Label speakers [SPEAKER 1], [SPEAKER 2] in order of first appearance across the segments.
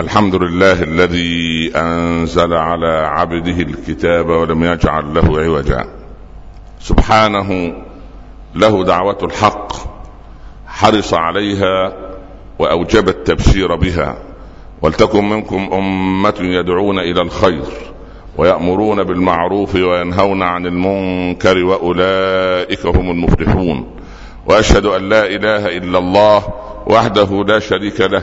[SPEAKER 1] الحمد لله الذي أنزل على عبده الكتاب ولم يجعل له عوجا. سبحانه له دعوة الحق حرص عليها وأوجب التبشير بها. ولتكن منكم أمة يدعون إلى الخير ويأمرون بالمعروف وينهون عن المنكر وأولئك هم المفلحون. وأشهد أن لا إله إلا الله وحده لا شريك له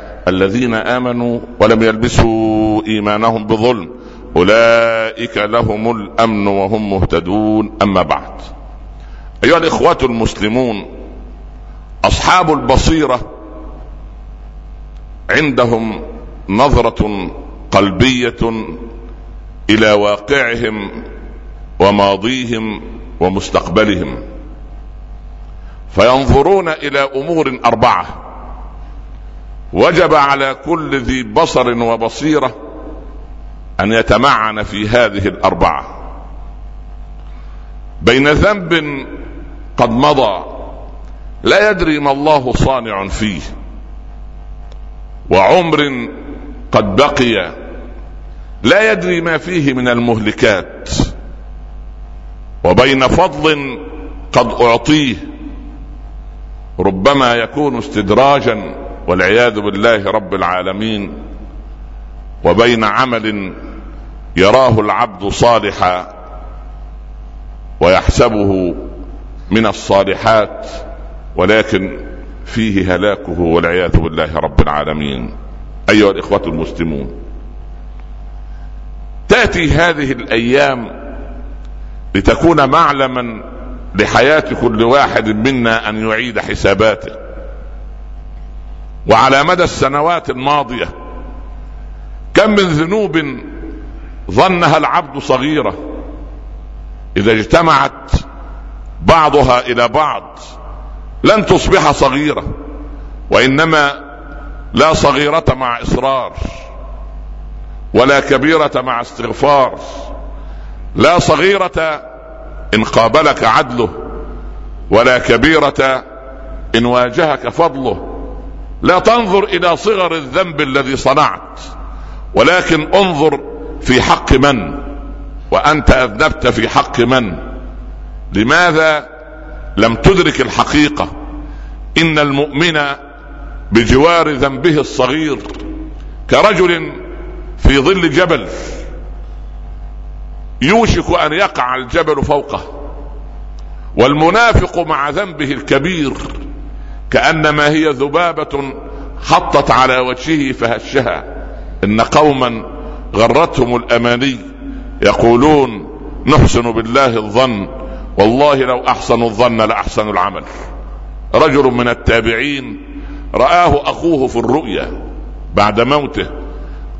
[SPEAKER 1] الذين آمنوا ولم يلبسوا إيمانهم بظلم أولئك لهم الأمن وهم مهتدون. أما بعد أيها الإخوة المسلمون أصحاب البصيرة عندهم نظرة قلبية إلى واقعهم وماضيهم ومستقبلهم فينظرون إلى أمور أربعة. وجب على كل ذي بصر وبصيرة أن يتمعن في هذه الأربعة. بين ذنب قد مضى لا يدري ما الله صانع فيه وعمر قد بقي لا يدري ما فيه من المهلكات وبين فضل قد أعطيه ربما يكون استدراجا والعياذ بالله رب العالمين وبين عمل يراه العبد صالحا ويحسبه من الصالحات ولكن فيه هلاكه والعياذ بالله رب العالمين. أيها الإخوة المسلمون تأتي هذه الأيام لتكون معلما لحياة كل واحد منا أن يعيد حساباته. وعلى مدى السنوات الماضية كم من ذنوب ظنها العبد صغيرة إذا اجتمعت بعضها إلى بعض لن تصبح صغيرة وإنما لا صغيرة مع إصرار ولا كبيرة مع استغفار لا صغيرة إن قابلك عدله ولا كبيرة إن واجهك فضله لا تنظر إلى صغر الذنب الذي صنعت ولكن انظر في حق من وأنت أذنبت في حق من. لماذا لم تدرك الحقيقة؟ إن المؤمن بجوار ذنبه الصغير كرجل في ظل جبل يوشك أن يقع الجبل فوقه والمنافق مع ذنبه الكبير كأنما هي ذبابة خطت على وجهه فهشها. إن قوما غرتهم الأماني يقولون نحسن بالله الظن والله لو أحسنوا الظن لأحسنوا العمل. رجل من التابعين رآه أخوه في الرؤيا بعد موته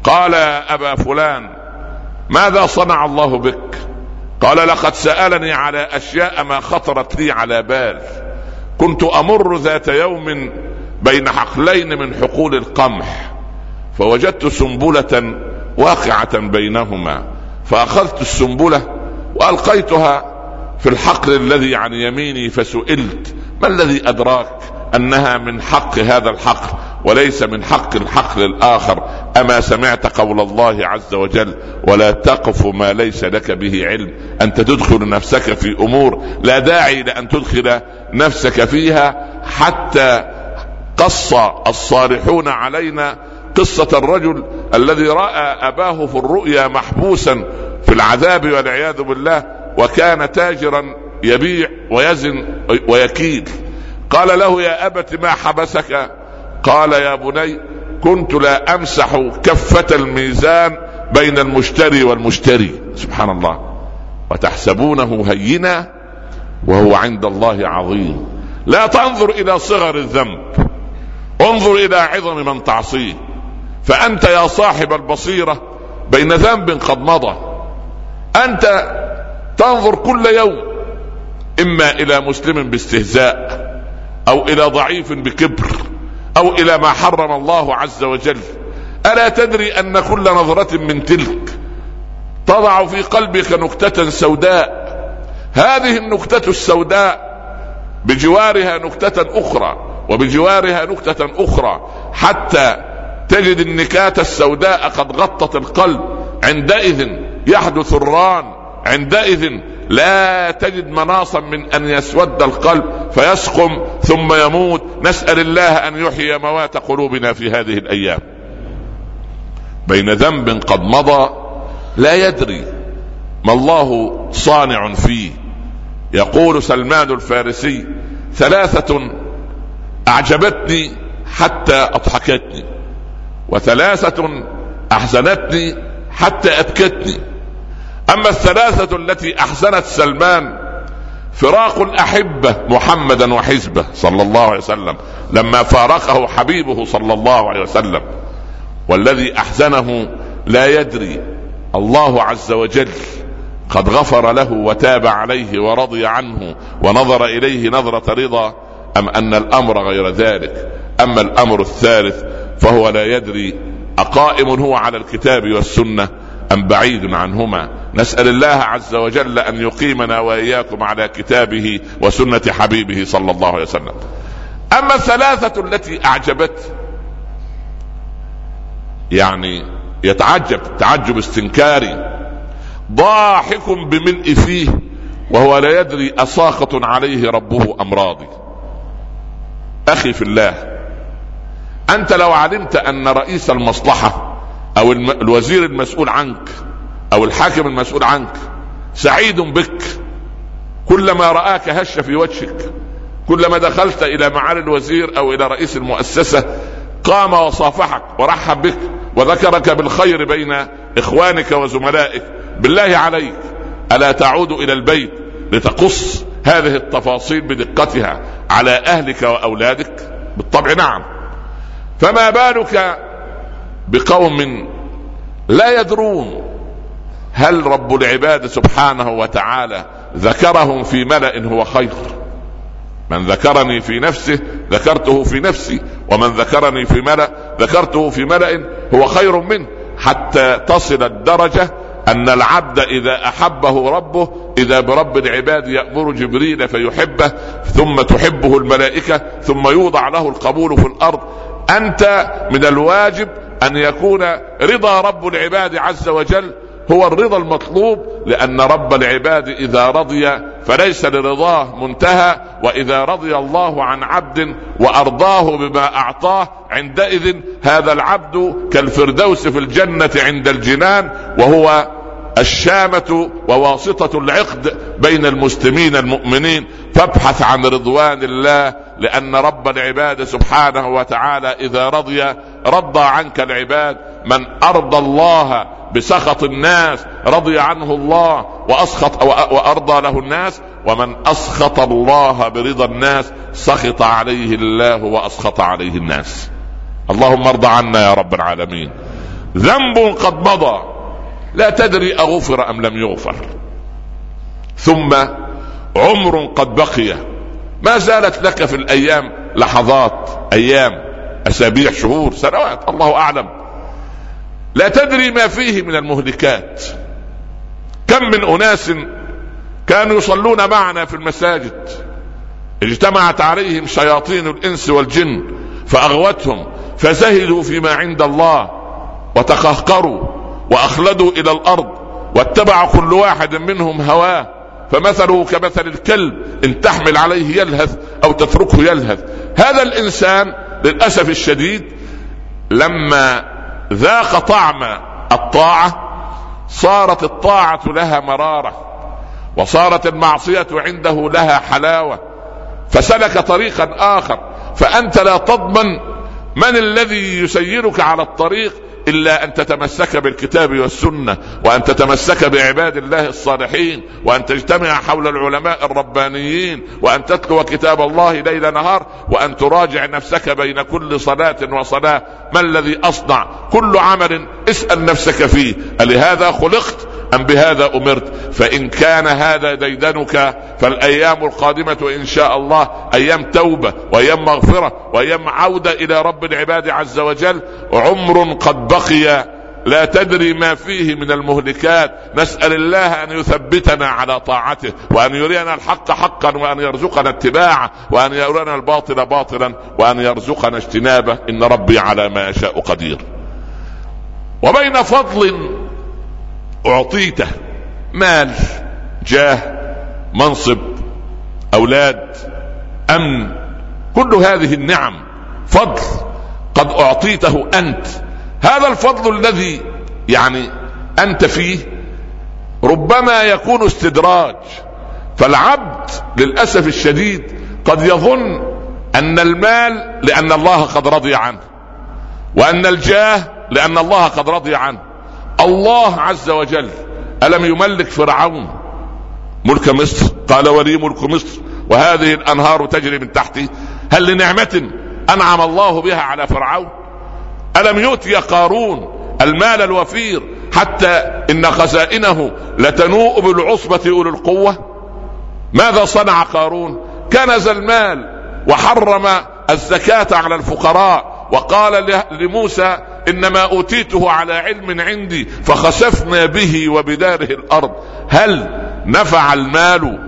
[SPEAKER 1] قال يا أبا فلان ماذا صنع الله بك؟ قال لقد سألني على أشياء ما خطرت لي على بال. كنت أمر ذات يوم بين حقلين من حقول القمح فوجدت سنبلة واقعة بينهما فأخذت السنبلة وألقيتها في الحقل الذي عن يميني فسئلت ما الذي أدراك أنها من حق هذا الحقل وليس من حق الحقل الآخر؟ أما سمعت قول الله عز وجل ولا تقف ما ليس لك به علم انت تدخل نفسك في أمور لا داعي لأن تدخل نفسك فيها حتى قص الصالحون علينا قصة الرجل الذي رأى أباه في الرؤيا محبوسا في العذاب والعياذ بالله وكان تاجرا يبيع ويزن ويكيد. قال له يا أبت ما حبسك؟ قال يا بني كنت لا أمسح كفة الميزان بين المشتري والمشتري. سبحان الله. وتحسبونه هينا وهو عند الله عظيم. لا تنظر إلى صغر الذنب. انظر إلى عظم من تعصيه. فأنت يا صاحب البصيرة بين ذنب قد مضى. أنت تنظر كل يوم إما إلى مسلم باستهزاء أو إلى ضعيف بكبر أو إلى ما حرم الله عز وجل. ألا تدري أن كل نظرة من تلك تضع في قلبك نكتة سوداء هذه النكتة السوداء بجوارها نكتة أخرى وبجوارها نكتة أخرى حتى تجد النكات السوداء قد غطت القلب عندئذ يحدث الران عندئذ لا تجد مناصا من أن يسود القلب فيسقم ثم يموت نسأل الله أن يحيي موات قلوبنا في هذه الأيام بين ذنب قد مضى لا يدري ما الله صانع فيه يقول سلمان الفارسي ثلاثة أعجبتني حتى أضحكتني وثلاثة أحزنتني حتى أبكتني. أما الثلاثة التي أحزنت سلمان فراق الأحبة محمدا وحزبه صلى الله عليه وسلم لما فارقه حبيبه صلى الله عليه وسلم. والذي أحزنه لا يدري الله عز وجل قد غفر له وتاب عليه ورضي عنه ونظر إليه نظرة رضا. أم أن الأمر غير ذلك؟ أما الأمر الثالث فهو لا يدري أقائم هو على الكتاب والسنة أم بعيد عنهما. نسأل الله عز وجل أن يقيمنا وإياكم على كتابه وسنة حبيبه صلى الله عليه وسلم. أما الثلاثة التي أعجبت يعني يتعجب تعجب استنكاري ضاحك بملء فيه وهو لا يدري أساخط عليه ربه أم راضي. أخي في الله أنت لو علمت أن رئيس المصلحة أو الوزير المسؤول عنك أو الحاكم المسؤول عنك سعيد بك كلما رآك هش في وجهك كلما دخلت إلى معالي الوزير أو إلى رئيس المؤسسة قام وصافحك ورحب بك وذكرك بالخير بين إخوانك وزملائك بالله عليك ألا تعود إلى البيت لتقص هذه التفاصيل بدقتها على أهلك وأولادك؟ بالطبع نعم. فما بالك بقوم لا يدرون هل رب العباد سبحانه وتعالى ذكرهم في ملأ هو خير؟ من ذكرني في نفسه ذكرته في نفسي ومن ذكرني في ملأ ذكرته في ملأ هو خير منه حتى تصل الدرجة أن العبد إذا أحبه ربه إذا برب العباد يأمر جبريل فيحبه ثم تحبه الملائكة ثم يوضع له القبول في الأرض. أنت من الواجب أن يكون رضا رب العباد عز وجل هو الرضا المطلوب لأن رب العباد إذا رضي فليس لرضاه منتهى وإذا رضي الله عن عبد وأرضاه بما أعطاه عندئذ هذا العبد كالفردوس في الجنة عند الجنان وهو الشامة وواسطة العقد بين المسلمين المؤمنين. فابحث عن رضوان الله لأن رب العباد سبحانه وتعالى إذا رضي رضى عنك العباد من أرضى الله بسخط الناس رضي عنه الله وأسخط وأرضى له الناس ومن أسخط الله برضا الناس سخط عليه الله وأسخط عليه الناس. اللهم ارضى عنا يا رب العالمين. ذنب قد مضى لا تدري أغفر أم لم يغفر. ثم عمر قد بقي ما زالت لك في الأيام لحظات أيام أسابيع شهور سنوات الله أعلم. لا تدري ما فيه من المهلكات. كم من أناس كانوا يصلون معنا في المساجد. اجتمعت عليهم شياطين الإنس والجن فأغوتهم فزهدوا فيما عند الله وتقهقروا وأخلدوا إلى الأرض واتبع كل واحد منهم هواه. فمثله كمثل الكلب إن تحمل عليه يلهث أو تتركه يلهث. هذا الإنسان للأسف الشديد لما ذاق طعم الطاعة صارت الطاعة لها مرارة وصارت المعصية عنده لها حلاوة. فسلك طريقا آخر فأنت لا تضمن من الذي يسيرك على الطريق إلا أن تتمسك بالكتاب والسنة وأن تتمسك بعباد الله الصالحين وأن تجتمع حول العلماء الربانيين وأن تتلو كتاب الله ليل نهار وأن تراجع نفسك بين كل صلاة وصلاة. ما الذي أصنع؟ كل عمل اسأل نفسك فيه. ألهذا خلقت؟ أم بهذا أمرت؟ فإن كان هذا ديدنك فالأيام القادمة إن شاء الله أيام توبة وأيام مغفرة وأيام عودة إلى رب العباد عز وجل عمر قد بقي. لا تدري ما فيه من المهلكات. نسأل الله أن يثبتنا على طاعته وأن يرينا الحق حقا وأن يرزقنا اتباعه وأن يرينا الباطل باطلا وأن يرزقنا اجتنابه. إن ربي على ما يشاء قدير. وبين فضل أعطيته مال جاه منصب أولاد أمن كل هذه النعم فضل قد أعطيته أنت. هذا الفضل الذي يعني أنت فيه ربما يكون استدراج فالعبد للأسف الشديد قد يظن أن المال لأن الله قد رضي عنه وأن الجاه لأن الله قد رضي عنه. الله عز وجل. ألم يملك فرعون ملك مصر؟ قال ولي ملك مصر. وهذه الأنهار تجري من تحتي. هل لنعمة أنعم الله بها على فرعون؟ ألم يؤتي قارون المال الوفير حتى إن خزائنه لتنوء بالعصبة أولي القوة؟ ماذا صنع قارون؟ كنز المال وحرم الزكاة على الفقراء. وقال لموسى إنما أوتيته على علم عندي فخسفنا به وبداره الأرض. هل نفع المال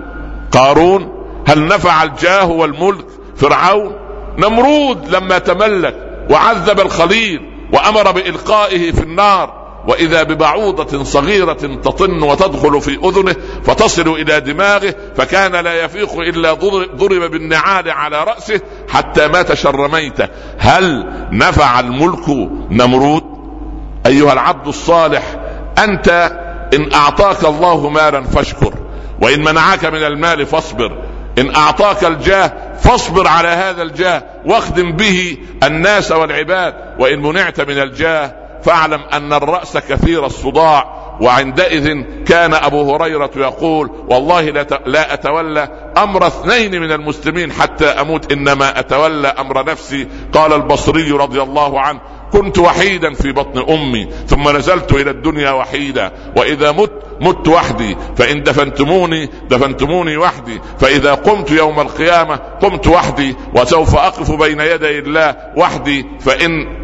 [SPEAKER 1] قارون؟ هل نفع الجاه والملك فرعون؟ نمرود لما تملك وعذب الخليل وأمر بإلقائه في النار. وإذا ببعوضة صغيرة تطن وتدخل في أذنه فتصل إلى دماغه فكان لا يفيق إلا ضرب بالنعال على رأسه حتى مات شرميته هل نفع الملك نمرود؟ أيها العبد الصالح أنت إن أعطاك الله مالا فاشكر وإن منعك من المال فاصبر. إن أعطاك الجاه فاصبر على هذا الجاه واخدم به الناس والعباد وإن منعت من الجاه فاعلم أن الرأس كثير الصداع وعندئذ كان أبو هريرة يقول والله لا أتولى أمر اثنين من المسلمين حتى أموت إنما أتولى أمر نفسي قال البصري رضي الله عنه. كنت وحيدا في بطن أمي ثم نزلت إلى الدنيا وحيدا وإذا مت مت وحدي فإن دفنتموني دفنتموني وحدي فإذا قمت يوم القيامة قمت وحدي وسوف أقف بين يدي الله وحدي فإن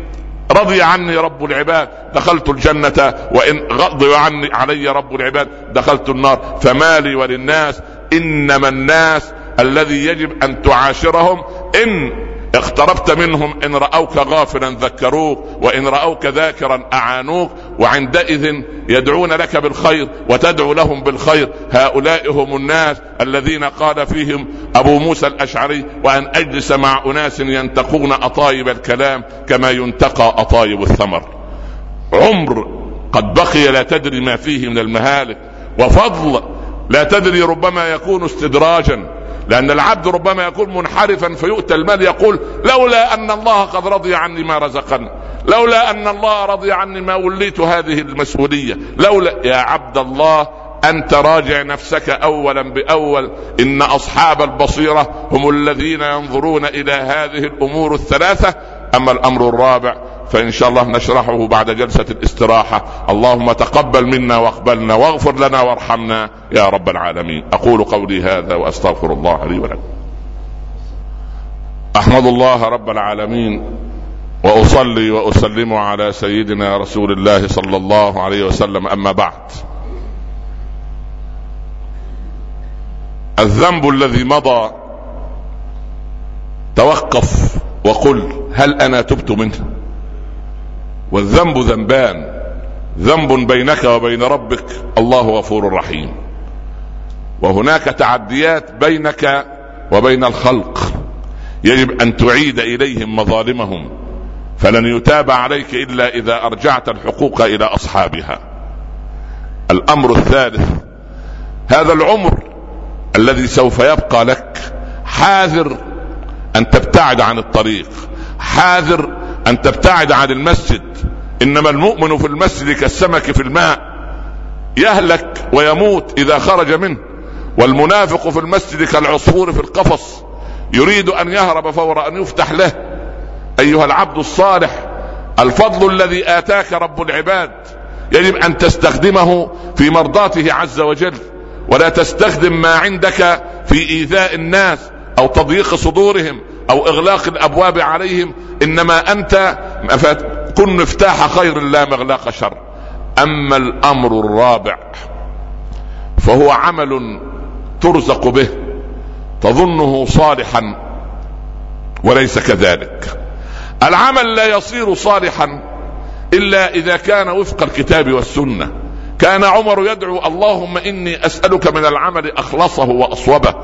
[SPEAKER 1] رضي عني رب العباد دخلت الجنة وإن غضب عني علي رب العباد دخلت النار. فمالي وللناس إنما الناس الذي يجب أن تعاشرهم إن اقتربت منهم إن رأوك غافلا ذكروك وإن رأوك ذاكرا أعانوك وعندئذ يدعون لك بالخير وتدعو لهم بالخير. هؤلاء هم الناس الذين قال فيهم أبو موسى الأشعري وأن أجلس مع أناس ينتقون أطايب الكلام كما ينتقى أطايب الثمر. عمر قد بقي لا تدري ما فيه من المهالك وفضل لا تدري ربما يكون استدراجا لأن العبد ربما يكون منحرفا فيؤتى المال يقول لولا أن الله قد رضي عني ما رزقني. لولا أن الله رضي عني ما وليت هذه المسؤولية. لولا يا عبد الله أنت راجع نفسك أولا بأول. إن أصحاب البصيرة هم الذين ينظرون إلى هذه الأمور الثلاثة. أما الأمر الرابع فإن شاء الله نشرحه بعد جلسة الاستراحة. اللهم تقبل منا واقبلنا واغفر لنا وارحمنا يا رب العالمين. أقول قولي هذا وأستغفر الله لي ولكم. أحمد الله رب العالمين. وأصلي وأسلم على سيدنا رسول الله صلى الله عليه وسلم. أما بعد الذنب الذي مضى توقف وقل هل أنا تبت منه. والذنب ذنبان ذنب بينك وبين ربك الله غفور رحيم. وهناك تعديات بينك وبين الخلق يجب أن تعيد إليهم مظالمهم. فلن يتاب عليك إلا إذا أرجعت الحقوق إلى أصحابها. الأمر الثالث هذا العمر الذي سوف يبقى لك حاذر أن تبتعد عن الطريق حاذر أن تبتعد عن المسجد. إنما المؤمن في المسجد كالسمك في الماء يهلك ويموت إذا خرج منه. والمنافق في المسجد كالعصفور في القفص يريد أن يهرب فور أن يفتح له. أيها العبد الصالح الفضل الذي آتاك رب العباد يجب أن تستخدمه في مرضاته عز وجل ولا تستخدم ما عندك في إيذاء الناس أو تضييق صدورهم أو إغلاق الأبواب عليهم إنما أنت كن مفتاح خير لا مغلاق شر. أما الأمر الرابع فهو عمل ترزق به تظنه صالحا وليس كذلك. العمل لا يصير صالحا إلا إذا كان وفق الكتاب والسنة. كان عمر يدعو اللهم إني أسألك من العمل أخلصه وأصوبه.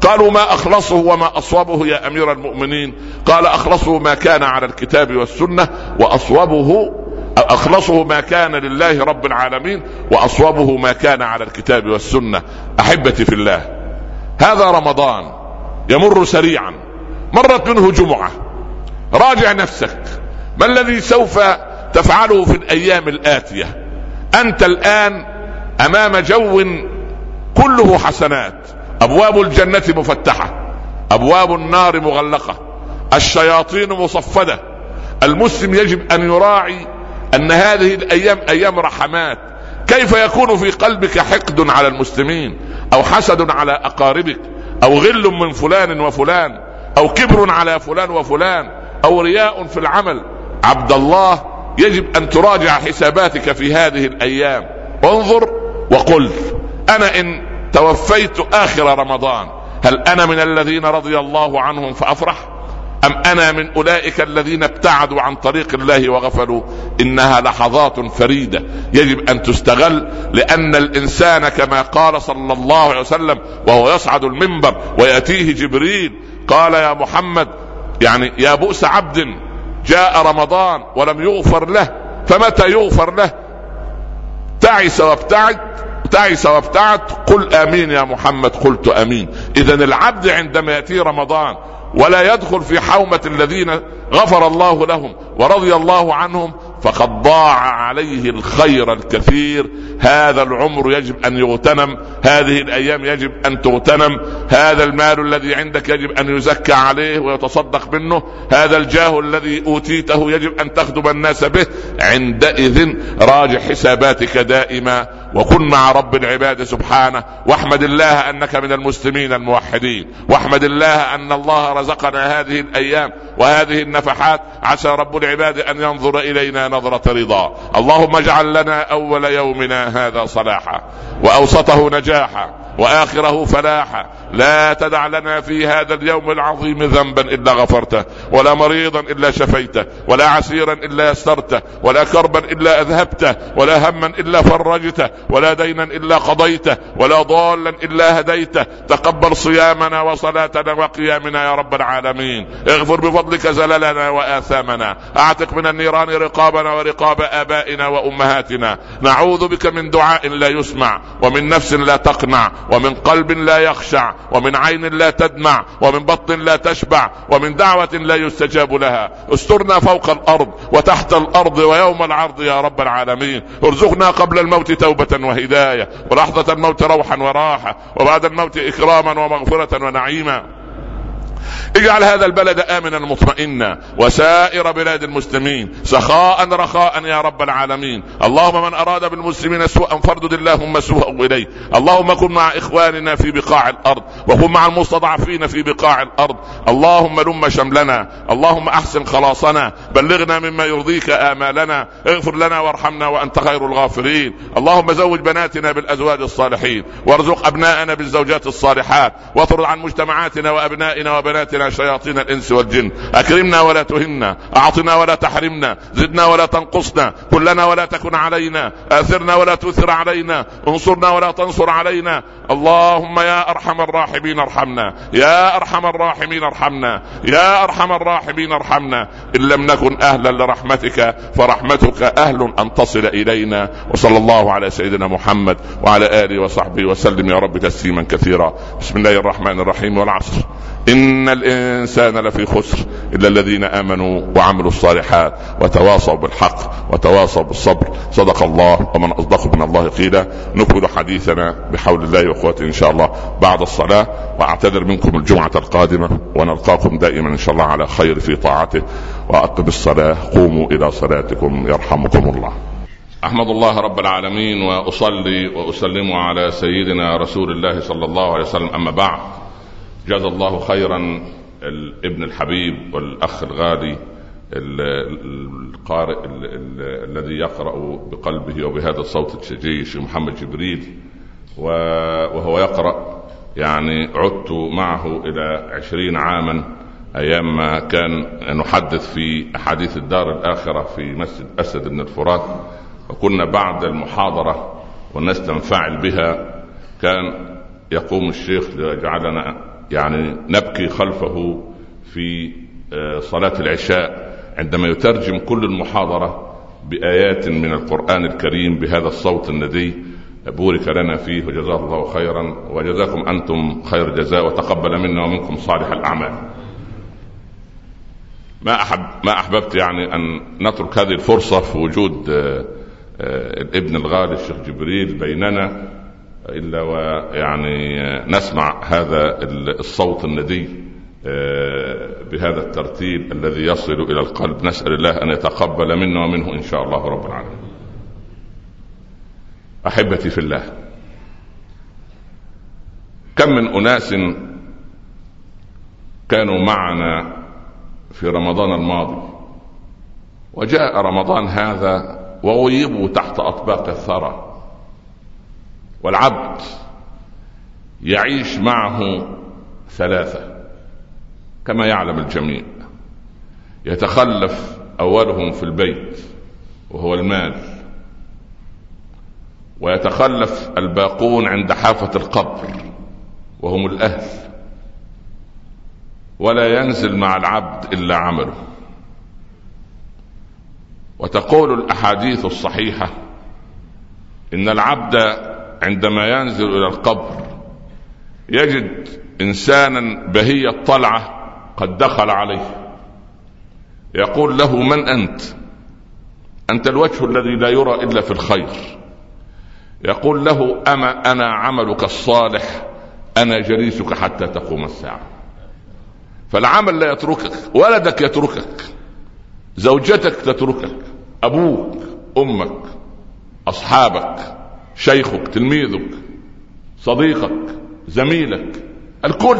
[SPEAKER 1] قالوا ما أخلصه وما أصوبه يا أمير المؤمنين. قال أخلصه ما كان على الكتاب والسنة وأصوبه أخلصه ما كان لله رب العالمين وأصوبه ما كان على الكتاب والسنة. أحبتي في الله هذا رمضان يمر سريعا. مرت منه جمعة. راجع نفسك. ما الذي سوف تفعله في الأيام الآتية؟ أنت الآن أمام جو كله حسنات. أبواب الجنة مفتحة. أبواب النار مغلقة. الشياطين مصفدة. المسلم يجب أن يراعي أن هذه الأيام أيام رحمات. كيف يكون في قلبك حقد على المسلمين؟ أو حسد على أقاربك؟ أو غل من فلان وفلان؟ أو كبر على فلان وفلان؟ أو رياء في العمل. عبد الله يجب أن تراجع حساباتك في هذه الأيام. انظر وقل أنا إن توفيت آخر رمضان هل أنا من الذين رضي الله عنهم فأفرح؟ أم أنا من أولئك الذين ابتعدوا عن طريق الله وغفلوا؟ إنها لحظات فريدة. يجب أن تستغل لأن الإنسان كما قال صلى الله عليه وسلم وهو يصعد المنبر ويأتيه جبريل قال يا محمد يعني يا بؤس عبد جاء رمضان ولم يغفر له فمتى يغفر له؟ تعس وابتعد تعس وابتعد قل آمين يا محمد قلت آمين. اذا العبد عندما يأتي رمضان ولا يدخل في حومة الذين غفر الله لهم ورضي الله عنهم فقد ضاع عليه الخير الكثير. هذا العمر يجب أن يغتنم. هذه الأيام يجب أن تغتنم. هذا المال الذي عندك يجب أن يزكى عليه ويتصدق منه. هذا الجاه الذي أوتيته يجب أن تخدم الناس به. عندئذ راجع حساباتك دائما. وكن مع رب العباد سبحانه واحمد الله أنك من المسلمين الموحدين واحمد الله أن الله رزقنا هذه الأيام وهذه النفحات عسى رب العباد أن ينظر إلينا نظرة رضا. اللهم اجعل لنا أول يومنا هذا صلاحا وأوسطه نجاحا وآخره فلاحا. لا تدع لنا في هذا اليوم العظيم ذنبا إلا غفرته ولا مريضا إلا شفيته ولا عسيرا إلا يسرته ولا كربا إلا أذهبته ولا هما إلا فرجته ولا دينا إلا قضيته ولا ضالا إلا هديته. تقبل صيامنا وصلاتنا وقيامنا يا رب العالمين. اغفر بفضلك زللنا وآثامنا. أعتق من النيران رقابنا ورقاب آبائنا وأمهاتنا. نعوذ بك من دعاء لا يسمع ومن نفس لا تقنع ومن قلب لا يخشع ومن عين لا تدمع ومن بطن لا تشبع ومن دعوة لا يستجاب لها. استرنا فوق الأرض وتحت الأرض ويوم العرض يا رب العالمين. ارزقنا قبل الموت وهداية ولحظة الموت روحا وراحة وبعد الموت إكراما ومغفرة ونعيما. اجعل هذا البلد آمنا مطمئنا وسائر بلاد المسلمين سخاء رخاء يا رب العالمين. اللهم من أراد بالمسلمين سوءا فاردد اللهم سوء إليه. اللهم كن مع إخواننا في بقاع الأرض وكن مع المستضعفين في بقاع الأرض. اللهم لم شملنا. اللهم أحسن خلاصنا. بلغنا مما يرضيك آمالنا. اغفر لنا وارحمنا وأنت خير الغافرين اللهم زوج بناتنا بالأزواج الصالحين. وارزق أبناءنا بالزوجات الصالحات. واطرد عن مجتمعاتنا وأبنائنا وبناتنا شياطين الإنس والجن. أكرمنا ولا تهنا. أعطنا ولا تحرمنا. زدنا ولا تنقصنا. كلنا ولا تكن علينا. آثرنا ولا تؤثر علينا. انصرنا ولا تنصر علينا. اللهم يا أرحم الراحمين ارحمنا. يا أرحم الراحمين ارحمنا. يا أرحم الراحمين ارحمنا. إن لم نكن أهلا لرحمتك فرحمتك أهل أن تصل إلينا. وصلى الله على سيدنا محمد وعلى آله وصحبه وسلم. يا رب تسليما كثيرا. بسم الله الرحمن الرحيم والعصر. ان الانسان لفي خسر الا الذين امنوا وعملوا الصالحات وتواصوا بالحق وتواصوا بالصبر صدق الله ومن أصدق من الله قيلا نكمل حديثنا بحول الله واخوته إن شاء الله بعد الصلاة وأعتذر منكم الجمعة القادمة ونلقاكم دائما إن شاء الله على خير في طاعته وأقم الصلاة قوموا إلى صلاتكم يرحمكم الله أحمد الله رب العالمين وأصلي وأسلم على سيدنا رسول الله صلى الله عليه وسلم أما بعد جزا الله خيرا الابن الحبيب والأخ الغالي القارئ الذي يقرأ بقلبه وبهذا الصوت الشجي شيخ محمد جبريل وهو يقرأ يعني عدت معه إلى عشرين عاما أيام ما كان نحدث في أحاديث الدار الآخرة في مسجد أسد بن الفرات وكنا بعد المحاضرة والناس تنفعل بها كان يقوم الشيخ ليجعلنا يعني نبكي خلفه في آه، صلاة العشاء عندما يترجم كل المحاضرة بآيات من القرآن الكريم بهذا الصوت الندي بورك لنا فيه وجزاه الله خيرا وجزاكم أنتم خير جزاء وتقبل منا ومنكم صالح الأعمال. ما أحب ما أحببت يعني أن نترك هذه الفرصة في وجود آه، آه، الابن الغالي الشيخ جبريل بيننا إلا ويعني نسمع هذا الصوت الندي آه، بهذا الترتيب الذي يصل إلى القلب نسأل الله أن يتقبل منا ومنه إن شاء الله رب العالمين. أحبتي في الله كم من أناس كانوا معنا في رمضان الماضي وجاء رمضان هذا وغيبوا تحت أطباق الثرى والعبد يعيش معه ثلاثة كما يعلم الجميع. يتخلف أولهم في البيت وهو المال. ويتخلف الباقون عند حافة القبر وهم الأهل. ولا ينزل مع العبد إلا عمله. وتقول الأحاديث الصحيحة إن العبد عندما ينزل إلى القبر يجد إنسانا بهي الطلعة قد دخل عليه. يقول له من أنت؟ أنت الوجه الذي لا يرى إلا في الخير. يقول له أما أنا عملك الصالح أنا جليسك حتى تقوم الساعة. فالعمل لا يتركك ولدك يتركك زوجتك تتركك أبوك أمك أصحابك. شيخك تلميذك صديقك زميلك الكل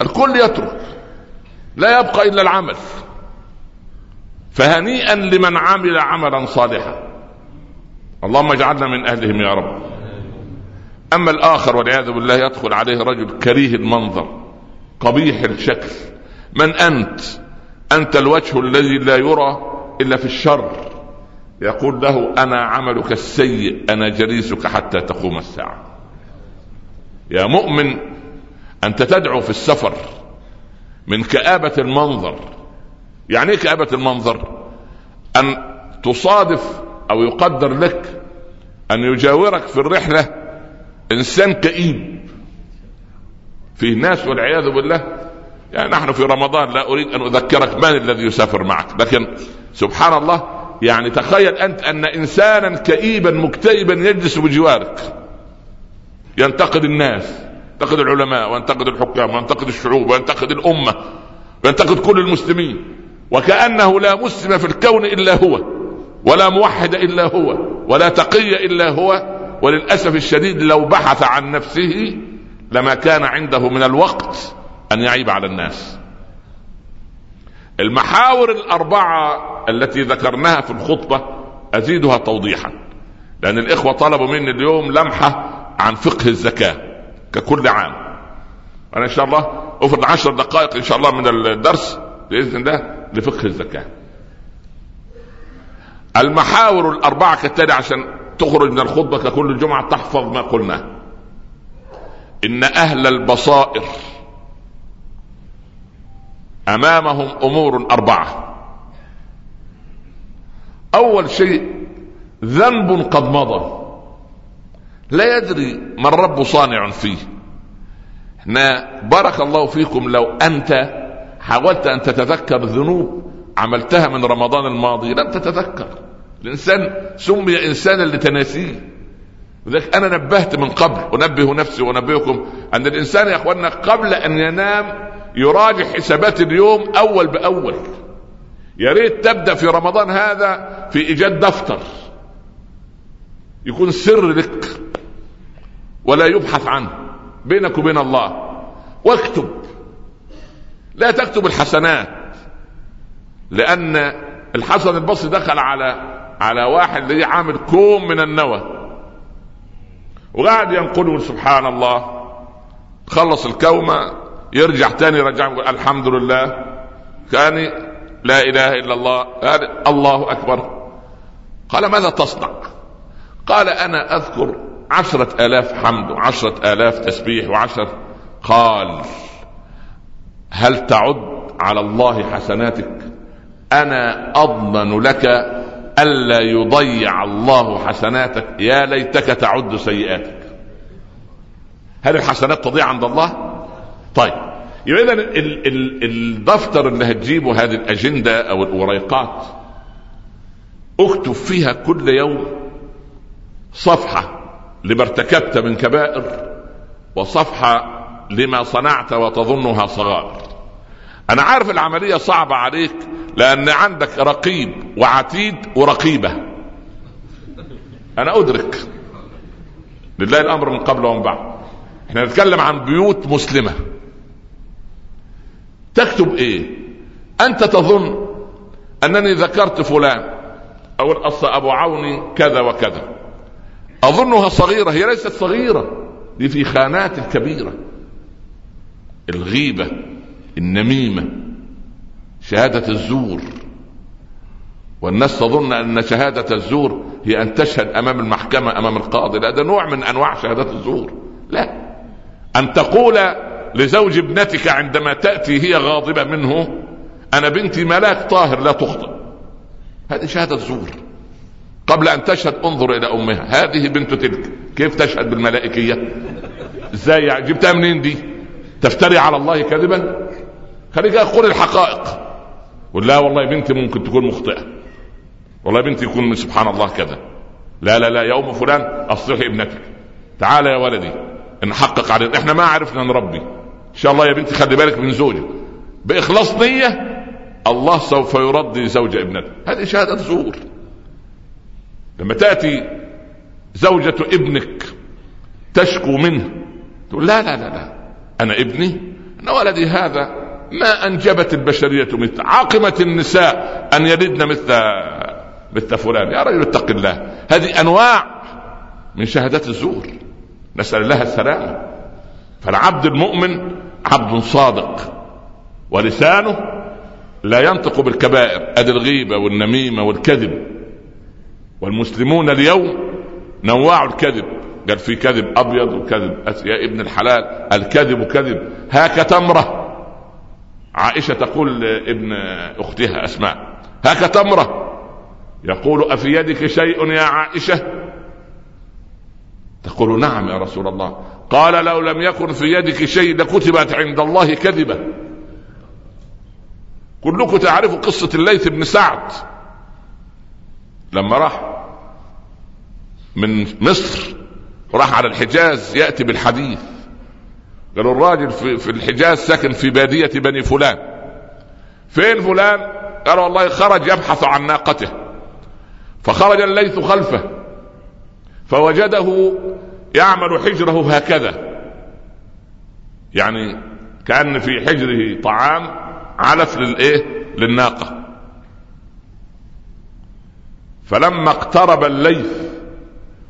[SPEAKER 1] الكل يترك لا يبقى إلا العمل. فهنيئا لمن عمل عملا صالحا. اللهم اجعلنا من أهلهم يا رب. أما الآخر والعياذ بالله يدخل عليه رجل كريه المنظر قبيح الشكل. من أنت؟ أنت الوجه الذي لا يرى إلا في الشر. يقول له أنا عملك السيء أنا جليسك حتى تقوم الساعة. يا مؤمن أنت تدعو في السفر من كآبة المنظر. يعني إيه كآبة المنظر؟ أن تصادف أو يقدر لك أن يجاورك في الرحلة إنسان كئيب. فيه ناس والعياذ بالله يعني نحن في رمضان لا أريد أن أذكرك من الذي يسافر معك لكن سبحان الله يعني تخيل أنت أن إنسانا كئيبا مكتئبا يجلس بجوارك. ينتقد الناس ينتقد العلماء وينتقد الحكام وينتقد الشعوب وينتقد الأمة وينتقد كل المسلمين. وكأنه لا مسلم في الكون إلا هو ولا موحد إلا هو ولا تقي إلا هو. وللأسف الشديد لو بحث عن نفسه لما كان عنده من الوقت أن يعيب على الناس. المحاور الأربعة التي ذكرناها في الخطبة أزيدها توضيحا. لأن الإخوة طلبوا مني اليوم لمحة عن فقه الزكاة ككل عام. أنا إن شاء الله أفرض عشر دقائق إن شاء الله من الدرس بإذن الله لفقه الزكاة. المحاور الأربعة كالتالي عشان تخرج من الخطبة ككل جمعة تحفظ ما قلناه إن أهل البصائر أمامهم أمور أربعة. أول شيء ذنب قد مضى. لا يدري ما الرب صانع فيه. إحنا بارك الله فيكم لو أنت حاولت أن تتذكر ذنوب عملتها من رمضان الماضي لم تتذكر. الإنسان سمي إنسانا لتناسيه. لذلك أنا نبهت من قبل أنبه نفسي وأنبهكم أن الإنسان يا إخواننا قبل أن ينام يراجع حسابات اليوم أول بأول. يا ريت تبدأ في رمضان هذا في إيجاد دفتر. يكون سر لك ولا يبحث عنه. بينك وبين الله. واكتب. لا تكتب الحسنات. لأن الحسن البصري دخل على على واحد اللي عامل كوم من النوى. وقعد ينقله سبحان الله. خلص الكومة يرجع تاني يقول الحمد لله. كان لا إله إلا الله. قال الله أكبر. قال ماذا تصنع؟ قال أنا أذكر عشرة آلاف حمد وعشرة آلاف تسبيح وعشر. قال هل تعد على الله حسناتك؟ أنا أضمن لك ألا يضيع الله حسناتك. يا ليتك تعد سيئاتك. هل الحسنات تضيع عند الله؟ طيب. يبقى اذا الدفتر اللي هتجيبه هذه الأجندة أو الوريقات أكتب فيها كل يوم صفحة لما ارتكبت من كبائر وصفحة لما صنعت وتظنها صغائر. أنا عارف العملية صعبة عليك لأن عندك رقيب وعتيد ورقيبة. أنا أدرك. لله الأمر من قبل ومن بعد. إحنا نتكلم عن بيوت مسلمة. تكتب إيه؟ أنت تظن أنني ذكرت فلان. أو الاصل أبو عوني كذا وكذا. أظنها صغيرة هي ليست صغيرة. دي في خانات كبيره الغيبة النميمة شهادة الزور. والناس تظن أن شهادة الزور هي أن تشهد أمام المحكمة أمام القاضي. لا ده نوع من أنواع شهادات الزور. لا. أن تقول لزوج ابنتك عندما تأتي هي غاضبة منه أنا بنتي ملاك طاهر لا تخطئ. هذه شهادة زور. قبل أن تشهد انظر إلى أمها. هذه بنت تلك. كيف تشهد بالملائكية؟ إزاي يعني؟ جبتها منين دي؟ تفتري على الله كذبا؟ خليك أقول الحقائق. قل لا والله بنتي ممكن تكون مخطئة. والله بنتي يكون سبحان الله كذا. لا لا لا يوم فلان أصلحي ابنتك. تعال يا ولدي نحقق عليه إحنا ما عرفنا نربي إن شاء الله يا بنتي خلي بالك من زوجك. بإخلاص نية الله سوف يرضي زوج ابنته. هذه شهادة زور. لما تأتي زوجة ابنك تشكو منه تقول لا لا لا لا أنا ابني أنا ولدي هذا ما أنجبت البشرية مثل عاقمة النساء أن يلدن مثل مثل فلان. يا رجل اتق الله. هذه أنواع من شهادات الزور. نسأل الله السلامة. فالعبد المؤمن عبد صادق. ولسانه لا ينطق بالكبائر ادي الغيبة والنميمة والكذب. والمسلمون اليوم نوعوا الكذب. قال في كذب أبيض وكذب يا ابن الحلال. الكذب كذب. هاك تمرة. عائشة تقول لابن أختها أسماء هاك تمرة. يقول أفي يدك شيء يا عائشة؟ تقول نعم يا رسول الله. قال لو لم يكن في يدك شيء لكتبت عند الله كذبة. كلكم تعرفوا قصة الليث بن سعد. لما راح من مصر راح على الحجاز يأتي بالحديث. قالوا الراجل في, في الحجاز ساكن في بادية بني فلان. فين فلان؟ قال والله خرج يبحث عن ناقته. فخرج الليث خلفه. فوجده يعمل حجره هكذا. يعني كأن في حجره طعام علف للايه للناقة. فلما اقترب الليث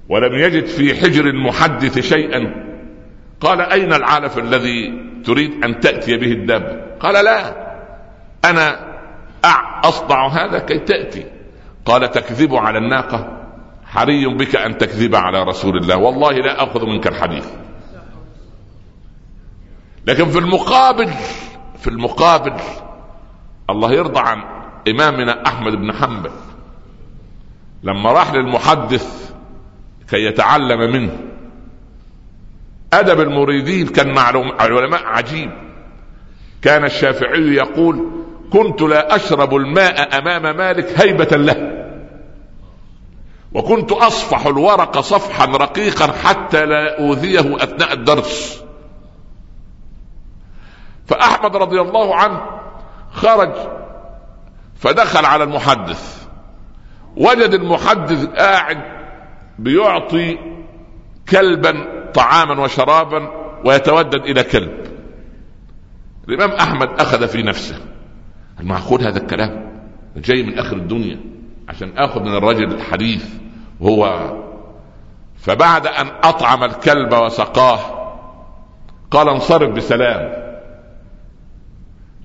[SPEAKER 1] ولم يجد في حجر المحدث شيئا قال أين العلف الذي تريد أن تأتي به الدابه قال لا أنا أصنع هذا كي تأتي. قال تكذب على الناقة. حري بك أن تكذب على رسول الله. والله لا أخذ منك الحديث. لكن في المقابل في المقابل الله يرضى عن إمامنا أحمد بن حنبل. لما راح للمحدث كي يتعلم منه أدب المريدين كان مع العلماء عجيب. كان الشافعي يقول كنت لا أشرب الماء أمام مالك هيبة له. وكنت أصفح الورق صفحا رقيقا حتى لا أوذيه أثناء الدرس. فأحمد رضي الله عنه خرج فدخل على المحدث. وجد المحدث قاعد بيعطي كلبا طعاما وشرابا ويتودد إلى كلب. الإمام أحمد أخذ في نفسه. المعقول هذا الكلام؟ جاي من آخر الدنيا عشان آخذ من الرجل الحديث. وهو فبعد أن أطعم الكلب وسقاه قال انصرف بسلام.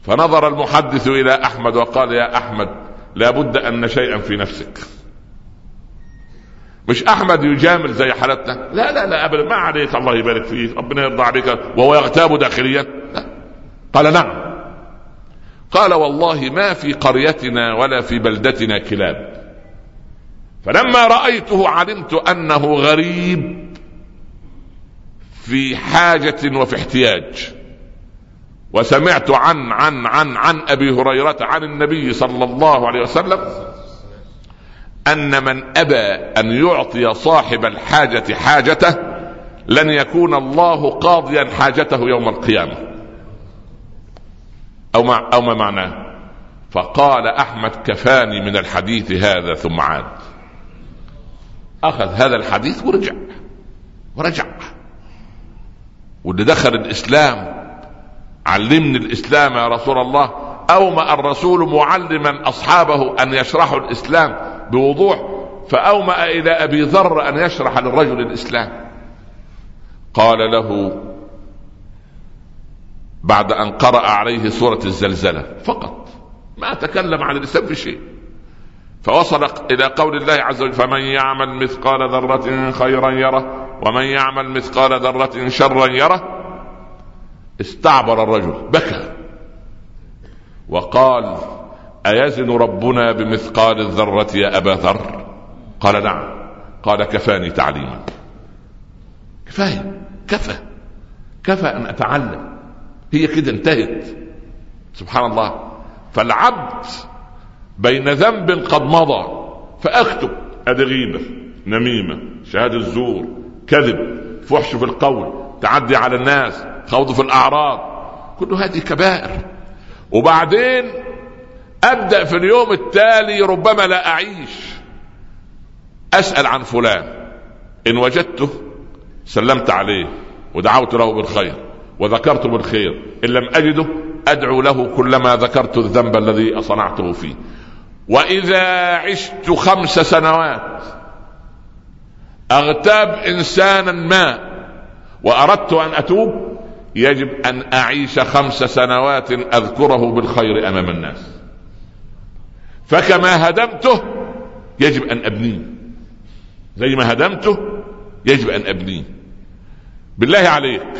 [SPEAKER 1] فنظر المحدث إلى أحمد وقال يا أحمد لابد أن شيئا في نفسك. مش أحمد يجامل زي حالتنا؟ لا لا لا ابدا ما عليك الله يبارك فيك ربنا يرضى عليك وهو يغتاب داخليا. لا. قال نعم. قال والله ما في قريتنا ولا في بلدتنا كلاب. فلما رأيته علمت أنه غريب في حاجة وفي احتياج. وسمعت عن عن عن عن أبي هريرة عن النبي صلى الله عليه وسلم أن من أبى أن يعطي صاحب الحاجة حاجته لن يكون الله قاضيا حاجته يوم القيامة. أو ما أو ما معناه؟ فقال أحمد كفاني من الحديث هذا ثم عاد. أخذ هذا الحديث ورجع ورجع. واللي دخل الإسلام علمني الإسلام يا رسول الله أومأ الرسول معلما أصحابه أن يشرحوا الإسلام بوضوح فأومأ إلى أبي ذر أن يشرح للرجل الإسلام. قال له بعد أن قرأ عليه سورة الزلزلة فقط ما تكلم عن الإسلام في شيء. فوصل إلى قول الله عز وجل فمن يعمل مثقال ذرة خيرا يره ومن يعمل مثقال ذرة شرا يره استعبر الرجل بكى. وقال أيزن ربنا بمثقال الذرة يا أبا ذر؟ قال نعم. قال كفاني تعليما. كفاية كفى. كفى أن أتعلم. هي كده انتهت. سبحان الله. فالعبد بين ذنب قد مضى فأكتب أدي غيبة نميمة شهادة الزور كذب فحش في القول تعدي على الناس خوض في الأعراض كل هذه كبائر. وبعدين أبدأ في اليوم التالي ربما لا أعيش. أسأل عن فلان إن وجدته سلمت عليه ودعوت له بالخير وذكرت بالخير إن لم أجده أدعو له كلما ذكرت الذنب الذي صنعته فيه. واذا عشت خمس سنوات اغتاب انسانا ما واردت ان اتوب يجب ان اعيش خمس سنوات اذكره بالخير امام الناس. فكما هدمته يجب ان ابنيه زي ما هدمته يجب أن أبنيه. بالله عليك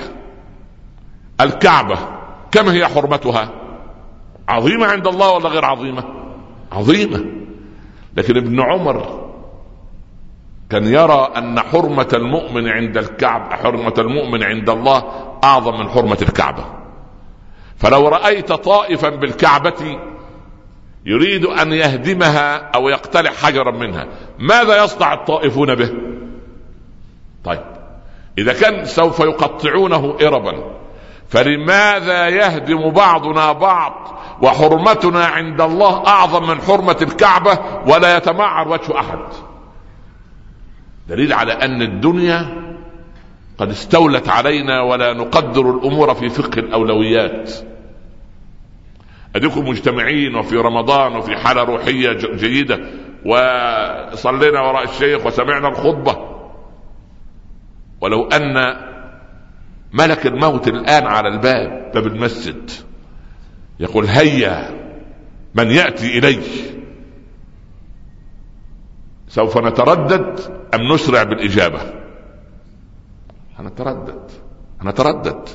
[SPEAKER 1] الكعبة كم هي حرمتها؟ عظيمة عند الله ولا غير عظيمة؟ عظيمة. لكن ابن عمر كان يرى أن حرمة المؤمن عند الكعب حرمة المؤمن عند الله أعظم من حرمة الكعبة. فلو رأيت طائفا بالكعبة يريد أن يهدمها أو يقتلع حجرا منها ماذا يصنع الطائفون به؟ طيب إذا كان سوف يقطعونه اربا فلماذا يهدم بعضنا بعض وحرمتنا عند الله أعظم من حرمة الكعبة ولا يتمعر وجه أحد. دليل على أن الدنيا قد استولت علينا ولا نقدر الأمور في فقه الأولويات. اديكم مجتمعين وفي رمضان وفي حالة روحية جيدة وصلينا وراء الشيخ وسمعنا الخطبة. ولو أن ملك الموت الآن على الباب باب المسجد يقول هيا من يأتي الي سوف نتردد أم نسرع بالإجابة؟ هنتردد. هنتردد.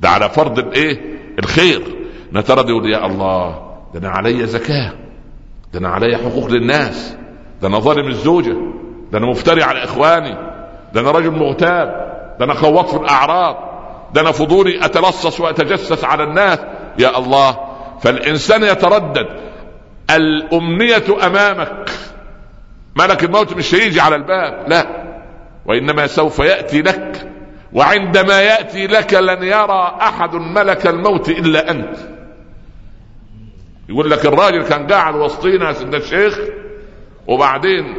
[SPEAKER 1] ده على فرض الإيه؟ الخير. نتردد يقول يا الله ده أنا علي زكاة. ده أنا علي حقوق للناس. ده أنا ظالم الزوجه ده أنا مفتري على إخواني. ده أنا رجل مغتاب. ده أنا خوضت في الأعراض. ده أنا فضولي أتلصص وأتجسس على الناس. يا الله فالإنسان يتردد. الأمنية أمامك. ملك الموت مش هيجي على الباب لا. وإنما سوف يأتي لك. وعندما يأتي لك لن يرى أحد ملك الموت إلا أنت. يقول لك الراجل كان قاعد وسطينا سيدنا الشيخ وبعدين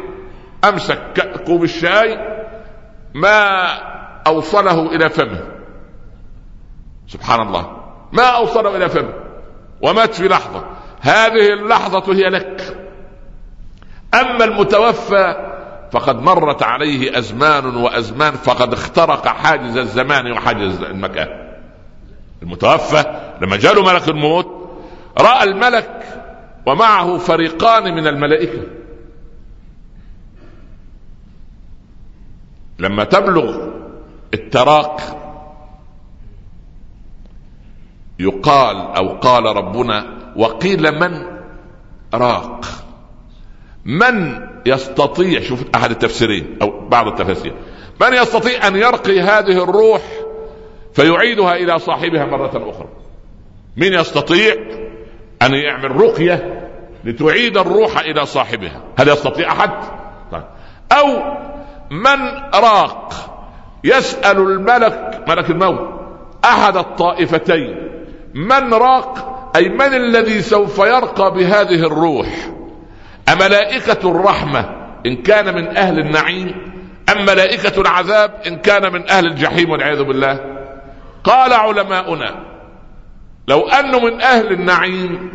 [SPEAKER 1] أمسك كوب الشاي ما أوصله إلى فمه. سبحان الله. ما أوصله إلى فمه ومات في لحظة. هذه اللحظة هي لك. أما المتوفى فقد مرت عليه أزمان وأزمان فقد اخترق حاجز الزمان وحاجز المكان. المتوفى لما جاء ملك الموت رأى الملك ومعه فريقان من الملائكة. لما تبلغ التراق يقال أو قال ربنا وقيل من؟ راق. من يستطيع شوف أحد التفسيرين أو بعض التفاسير. من يستطيع أن يرقي هذه الروح فيعيدها إلى صاحبها مرة أخرى. من يستطيع أن يعمل رقية لتعيد الروح إلى صاحبها؟ هل يستطيع أحد؟ طيب. أو من راق يسأل الملك ملك الموت أحد الطائفتين من راق أي من الذي سوف يرقى بهذه الروح؟ أملائكة الرحمة إن كان من أهل النعيم أم ملائكة العذاب إن كان من أهل الجحيم والعياذ بالله؟ قال علماؤنا لو أنه من أهل النعيم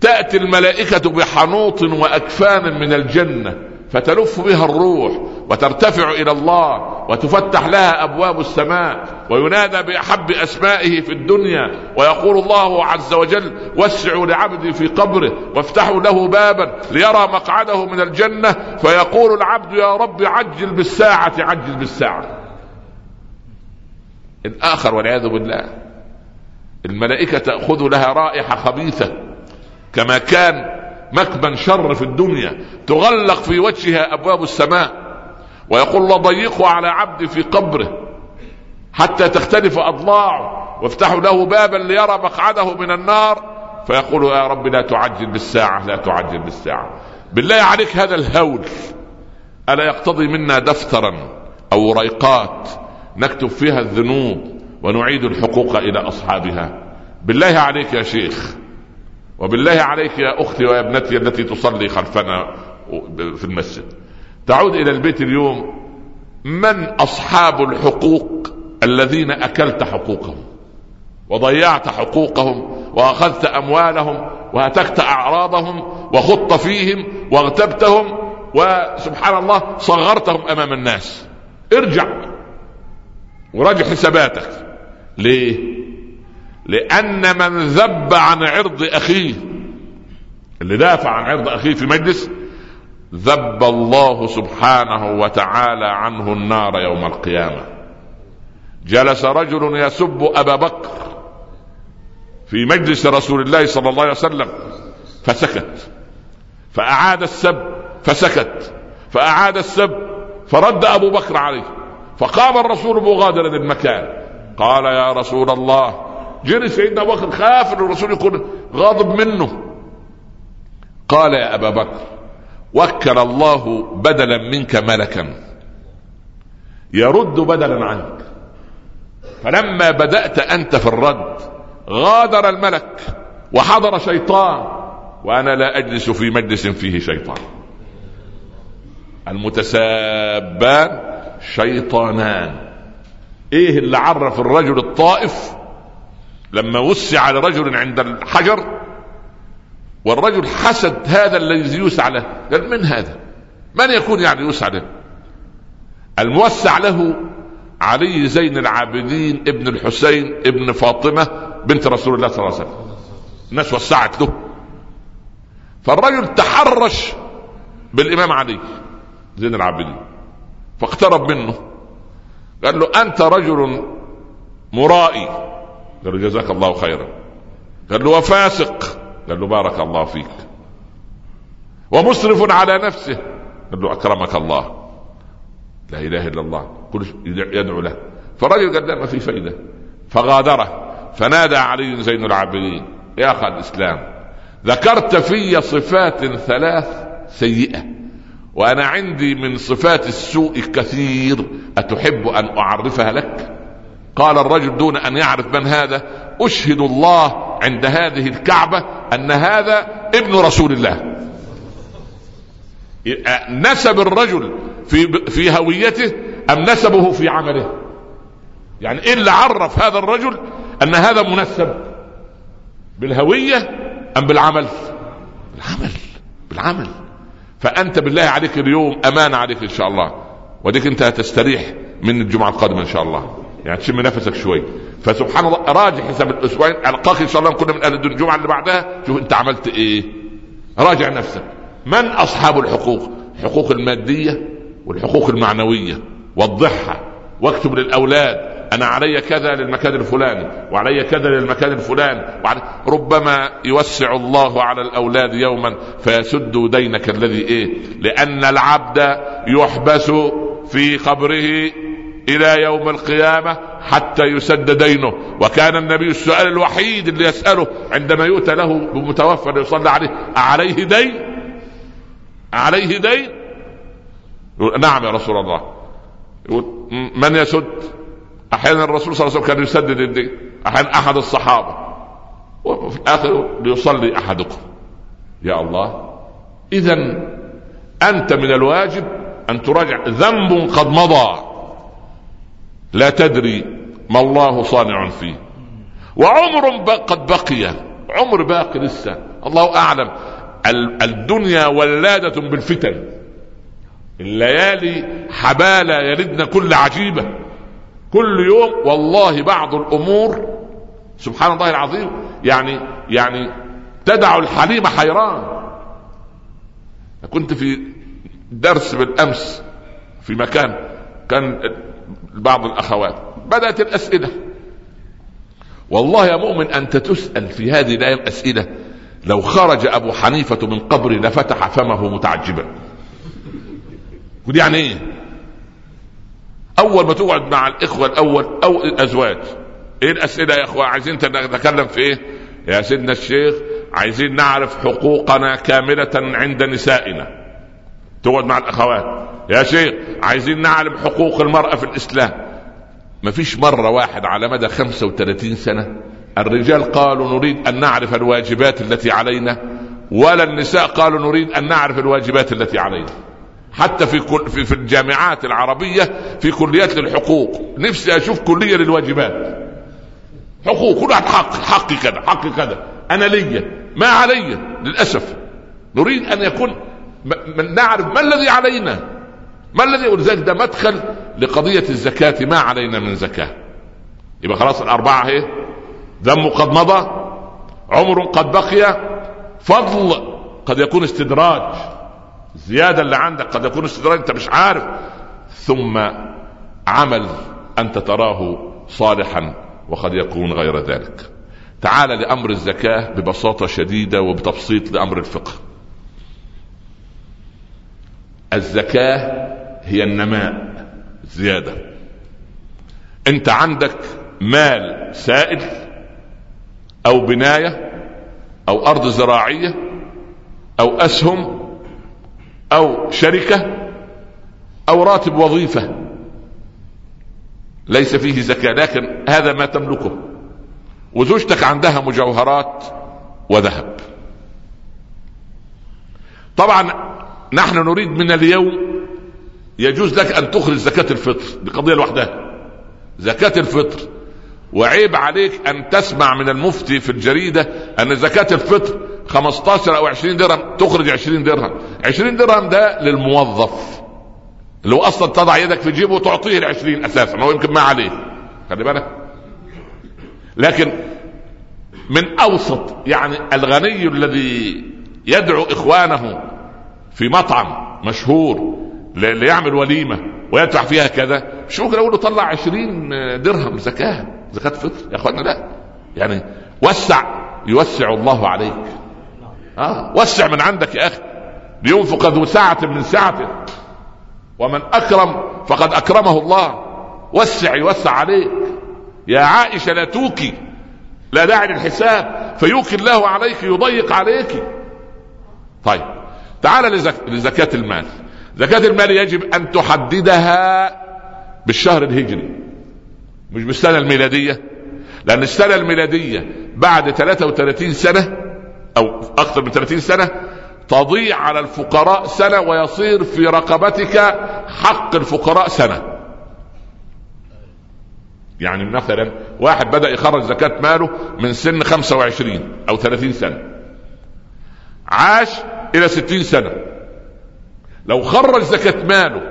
[SPEAKER 1] تأتي الملائكة بحنوط وأكفان من الجنة فتلف بها الروح وترتفع إلى الله وتفتح لها أبواب السماء وينادى بأحب أسمائه في الدنيا ويقول الله عز وجل وسعوا لعبدي في قبره وافتحوا له بابا ليرى مقعده من الجنة فيقول العبد يا رب عجل بالساعة عجل بالساعة. الآخر والعياذ بالله. الملائكة تأخذ لها رائحة خبيثة كما كان مكبا شر في الدنيا تغلق في وجهها أبواب السماء ويقول الله ضيقوا على عبدي في قبره حتى تختلف أضلاعه وافتحوا له بابا ليرى مقعده من النار. فيقول يا رب لا تعجل بالساعة لا تعجل بالساعة. بالله عليك هذا الهول. ألا يقتضي منا دفترا أو ريقات نكتب فيها الذنوب ونعيد الحقوق إلى أصحابها. بالله عليك يا شيخ. وبالله عليك يا أختي ويا ابنتي التي تصلي خلفنا في المسجد. تعود إلى البيت اليوم. من أصحاب الحقوق الذين أكلت حقوقهم وضيعت حقوقهم وأخذت أموالهم وهتكت أعراضهم وخضت فيهم واغتبتهم وسبحان الله صغرتهم أمام الناس. ارجع وراجع حساباتك ليه؟ لأن من ذب عن عرض أخيه اللي دافع عن عرض أخيه في مجلس ذب الله سبحانه وتعالى عنه النار يوم القيامة. جلس رجل يسب أبا بكر في مجلس رسول الله صلى الله عليه وسلم فسكت. فأعاد السب فسكت. فأعاد السب فرد أبو بكر عليه. فقام الرسول مغادرا المكان قال يا رسول الله جري سيدنا أبو بكر خاف إن الرسول يكون غاضب منه. قال يا أبا بكر وكل الله بدلا منك ملكا. يرد بدلا عنك. فلما بدأت أنت في الرد غادر الملك وحضر شيطان وأنا لا أجلس في مجلس فيه شيطان. المتسابان شيطانان. إيه اللي عرف الرجل الطائف؟ لما وسع لرجل عند الحجر والرجل حسد هذا الذي يوسع له. قال من هذا؟ من يكون يعني يوسع له؟ الموسع له علي زين العابدين ابن الحسين ابن فاطمة بنت رسول الله صلى الله عليه وسلم. الناس وسعت له. فالرجل تحرش بالإمام علي زين العابدين فاقترب منه. قال له أنت رجل مرائي. قال له جزاك الله خيرا. قال له وفاسق. قال له بارك الله فيك. ومسرف على نفسه. قال له أكرمك الله. لا إله إلا الله. كل يدعو له. فالرجل قال لا ما في فائده فغادره. فنادى علي زين العابدين. يا اخ الإسلام ذكرت في صفات ثلاث سيئة وأنا عندي من صفات السوء كثير. أتحب أن أعرفها لك؟ قال الرجل دون أن يعرف من هذا. أشهد الله عند هذه الكعبة أن هذا ابن رسول الله. نسب الرجل في في هويته أم نسبه في عمله؟ يعني إيه اللي عرف هذا الرجل أن هذا منسب بالهوية أم بالعمل؟ بالعمل بالعمل. فأنت بالله عليك اليوم امانه عليك إن شاء الله وديك أنت هتستريح من الجمعة القادمة إن شاء الله. يعني تشم نفسك شوي. فسبحان الله راجع حساب الأسبوعين ألقاك إن شاء الله كنا من أهل الجمعة اللي بعدها شوف أنت عملت إيه. راجع نفسك. من أصحاب الحقوق؟ الحقوق المادية والحقوق المعنوية. وضحها. واكتب للأولاد أنا علي كذا للمكان الفلاني وعلي كذا للمكان الفلاني. وعلي ربما يوسع الله على الأولاد يوما فيسد دينك الذي إيه؟ لأن العبد يحبس في قبره إلى يوم القيامة حتى يسد دينه. وكان النبي السؤال الوحيد اللي يسأله عندما يؤتى له بمتوفى يصلى عليه عليه دين؟ عليه دين؟ نعم يا رسول الله. يقول من يسد؟ أحيانا الرسول صلى الله عليه وسلم كان يسدد الدين أحيانا أحد الصحابة. وفي الآخر ليصلي أحدكم. يا الله. اذا أنت من الواجب أن تراجع. ذنب قد مضى. لا تدري ما الله صانع فيه. وعمر قد بقي. عمر باقي لسه. الله أعلم. الدنيا ولادة بالفتن. الليالي حبالة يلدن كل عجيبة. كل يوم والله بعض الأمور سبحان الله العظيم يعني يعني تدع الحليم حيران. كنت في درس بالأمس في مكان كان بعض الأخوات. بدأت الأسئلة. والله يا مؤمن أنت تسأل في هذه الأيام أسئلة لو خرج أبو حنيفة من قبره لفتح فمه متعجبا. ودي يعني إيه؟ أول ما تقعد مع الإخوة الأول أو الأزواج. إيه الأسئلة يا إخوة؟ عايزين نتكلم في إيه؟ يا سيدنا الشيخ عايزين نعرف حقوقنا كاملة عند نسائنا. تقعد مع الأخوات. يا شيخ عايزين نعلم حقوق المرأة في الإسلام. ما فيش مرة واحد على مدى 35 سنة الرجال قالوا نريد أن نعرف الواجبات التي علينا ولا النساء قالوا نريد أن نعرف الواجبات التي علينا. حتى في كل في, في الجامعات العربية في كليات للحقوق. نفسي أشوف كلية للواجبات. حقوق كل واحد حق حقي كذا حقي كذا. أنا ليا ما علي للأسف. نريد أن يكون من نعرف ما الذي علينا. ما الذي ولذلك ده مدخل لقضية الزكاة؟ ما علينا من زكاة. يبقى خلاص الأربعة اهي ذم قد مضى عمر قد بقي فضل قد يكون استدراج. الزياده اللي عندك قد يكون استدراج أنت مش عارف. ثم عمل أنت تراه صالحا وقد يكون غير ذلك. تعال لأمر الزكاة ببساطة شديدة وبتبسيط لأمر الفقه. الزكاة هي النماء زيادة. أنت عندك مال سائل أو بناية أو أرض زراعية أو أسهم أو شركة أو راتب وظيفة. ليس فيه زكاة لكن هذا ما تملكه. وزوجتك عندها مجوهرات وذهب. طبعا نحن نريد من اليوم يجوز لك أن تخرج زكاة الفطر بقضية لوحدها. زكاة الفطر. وعيب عليك أن تسمع من المفتي في الجريدة أن زكاة الفطر 15 أو 20 درهم تخرج 20 درهم. 20 درهم ده للموظف. هو أصلا تضع يدك في جيبه وتعطيه ال 20 أساسا هو يمكن ما عليه. خلي بالك. لكن من أوسط يعني الغني الذي يدعو إخوانه في مطعم مشهور ليعمل وليمة ويدفع فيها كذا. مش ممكن أقول له؟ طلع 20 درهم زكاة. زكاة فطر. يا أخوانا لا. يعني وسع يوسع الله عليك. آه وسع من عندك يا أخي. لينفق ذو سعة من سعته ومن أكرم فقد أكرمه الله. وسع يوسع عليك. يا عائشة لا توكي. لا داعي للحساب. فيوكي الله عليك يضيق عليك. طيب تعال لزك... لزكاة المال. زكاة المال يجب أن تحددها بالشهر الهجري مش بالسنة الميلادية لأن السنة الميلادية بعد 33 سنة أو أكثر من 30 سنة تضيع على الفقراء سنة ويصير في رقبتك حق الفقراء سنة. يعني مثلا واحد بدأ يخرج زكاة ماله من سن 25 أو 30 سنة عاش إلى 60 سنة لو خرج زكاة ماله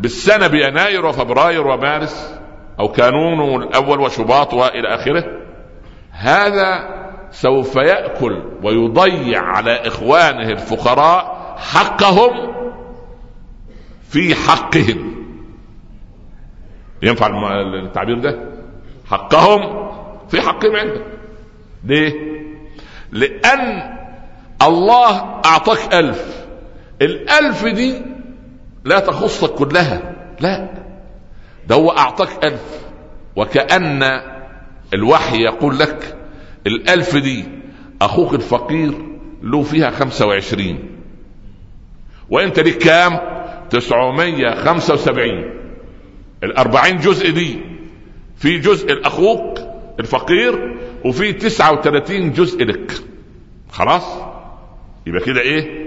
[SPEAKER 1] بالسنة بيناير وفبراير ومارس أو كانون الأول وشباط وإلى آخره هذا سوف يأكل ويضيع على إخوانه الفقراء حقهم في حقهم. ينفع التعبير ده؟ حقهم في حقهم عندك. ليه؟ لأن الله أعطاك ألف. الألف دي لا تخصك كلها لا. ده هو أعطاك ألف وكأن الوحي يقول لك الألف دي أخوك الفقير له فيها خمسة وعشرين. وأنت ليك كام؟ تسعمية خمسة وسبعين. الأربعين جزء دي في جزء لأخوك الفقير وفي تسعة وثلاثين جزء لك. خلاص؟ يبقى كده إيه؟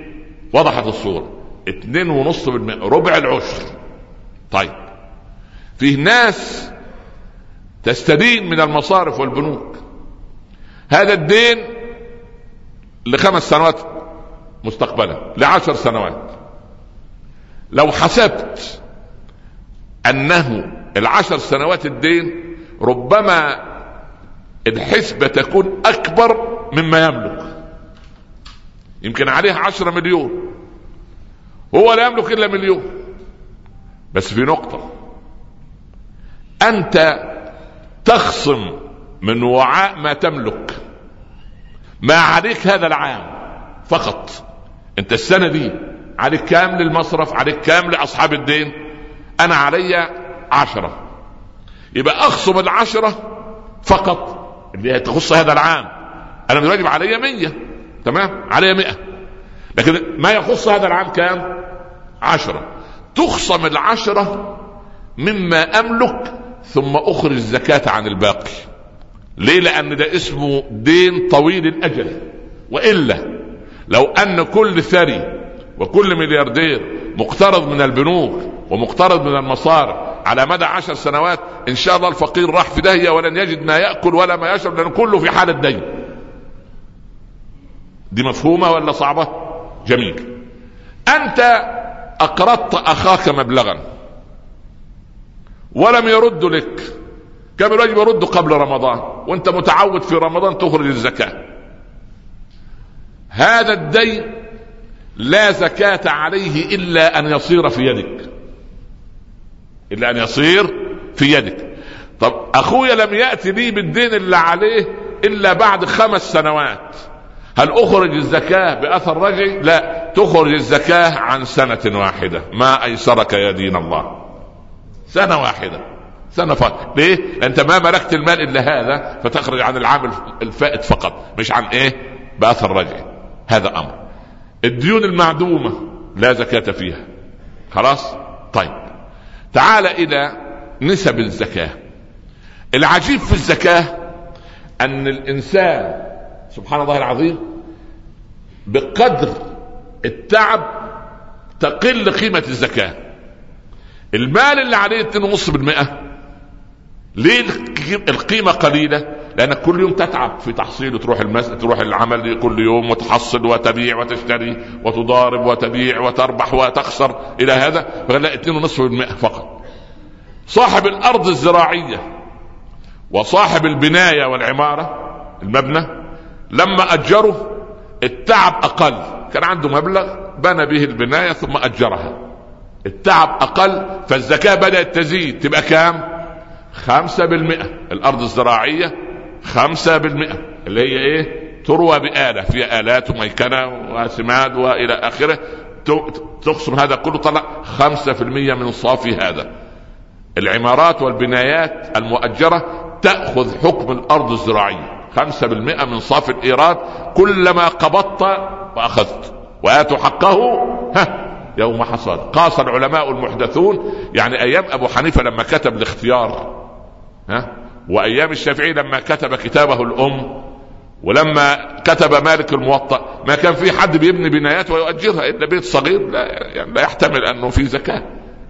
[SPEAKER 1] وضحت الصورة. اتنين ونص بالمئة ربع العشر. طيب. فيه ناس تستدين من المصارف والبنوك. هذا الدين لخمس سنوات مستقبلا لعشر سنوات. لو حسبت أنه العشر سنوات الدين ربما الحسبة تكون أكبر مما يملك. يمكن عليه عشرة مليون. هو لا يملك إلا مليون. بس في نقطة. أنت تخصم من وعاء ما تملك. ما عليك هذا العام. فقط. أنت السنة دي عليك كام للمصرف عليك كام لأصحاب الدين. أنا علي عشرة. يبقى أخصم العشرة فقط اللي تخص هذا العام. أنا من الواجب علي مية. تمام؟ علي مئة. لكن ما يخص هذا العام كام؟ عشرة. تخصم العشرة مما أملك ثم أخرج الزكاة عن الباقي. ليه؟ لأن ده اسمه دين طويل الأجل. وإلا لو أن كل ثري وكل ملياردير مقترض من البنوك ومقترض من المصارف على مدى عشر سنوات إن شاء الله الفقير راح في داهية ولن يجد ما يأكل ولا ما يشرب لأن كله في حالة دين. دي مفهومة ولا صعبة؟ جميل. أنت أقرضت أخاك مبلغا. ولم يرد لك. كان الواجب يرد قبل رمضان. وأنت متعود في رمضان تخرج الزكاة. هذا الدين لا زكاة عليه إلا أن يصير في يدك. إلا أن يصير في يدك. طب أخويا لم يأتي لي بالدين اللي عليه إلا بعد خمس سنوات. هل أخرج الزكاة بأثر رجعي؟ لا. تخرج الزكاة عن سنة واحدة. ما أيسرك يا دين الله. سنة واحدة. سنة فقط. ليه؟ أنت ما ملكت المال إلا هذا فتخرج عن العام الفائت فقط. مش عن إيه؟ بأثر رجعي. هذا أمر. الديون المعدومة لا زكاة فيها. خلاص؟ طيب. تعال إلى نسب الزكاة. العجيب في الزكاة أن الإنسان سبحان الله العظيم بقدر التعب تقل قيمة الزكاة المال اللي عليه 2.5% ليه القيمة قليلة؟ لانك كل يوم تتعب في تحصيل وتروح المسجد تروح العمل كل يوم وتحصل وتبيع وتشتري وتضارب وتبيع وتربح وتخسر إلى هذا فلا 2.5% فقط. صاحب الأرض الزراعية وصاحب البناية والعمارة المبنى لما اجره التعب أقل. كان عنده مبلغ بنى به البناية ثم أجرها. التعب أقل فالزكاة بدأت تزيد. تبقى كام؟ خمسة بالمئة. الأرض الزراعية خمسة بالمئة. اللي هي إيه؟ تروى بآلة. فيها آلات وميكنة وسماد وإلى آخره. تقسم هذا كله طلع خمسة في المية من صافي هذا. العمارات والبنايات المؤجرة تأخذ حكم الأرض الزراعية. خمسة بالمئة من صافي الإيراد كلما قبضت وأخذت. وآتوا حقه ها يوم حصاد. قاس العلماء المحدثون يعني أيام أبو حنيفة لما كتب الاختيار ها وأيام الشافعي لما كتب كتابه الأم ولما كتب مالك الموطأ. ما كان في حد بيبني بنايات ويؤجرها إلا بيت صغير لا, يعني لا يحتمل أنه في زكاة.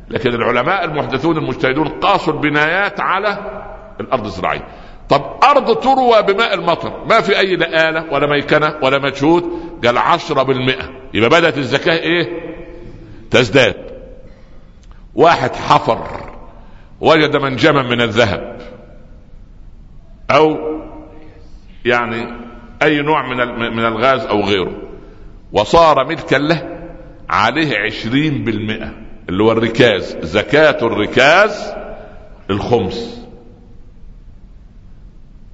[SPEAKER 1] لكن العلماء المحدثون المجتهدون قاسوا البنايات على الأرض الزراعية. طب أرض تروى بماء المطر ما في أي لا اله ولا ميكنة ولا مجهود قال عشرة بالمئة. يبقى بدأت الزكاة إيه؟ تزداد. واحد حفر وجد منجما من الذهب. أو يعني أي نوع من من الغاز أو غيره. وصار ملكا له عليه عشرين بالمئة اللي هو الركاز زكاة الركاز الخمس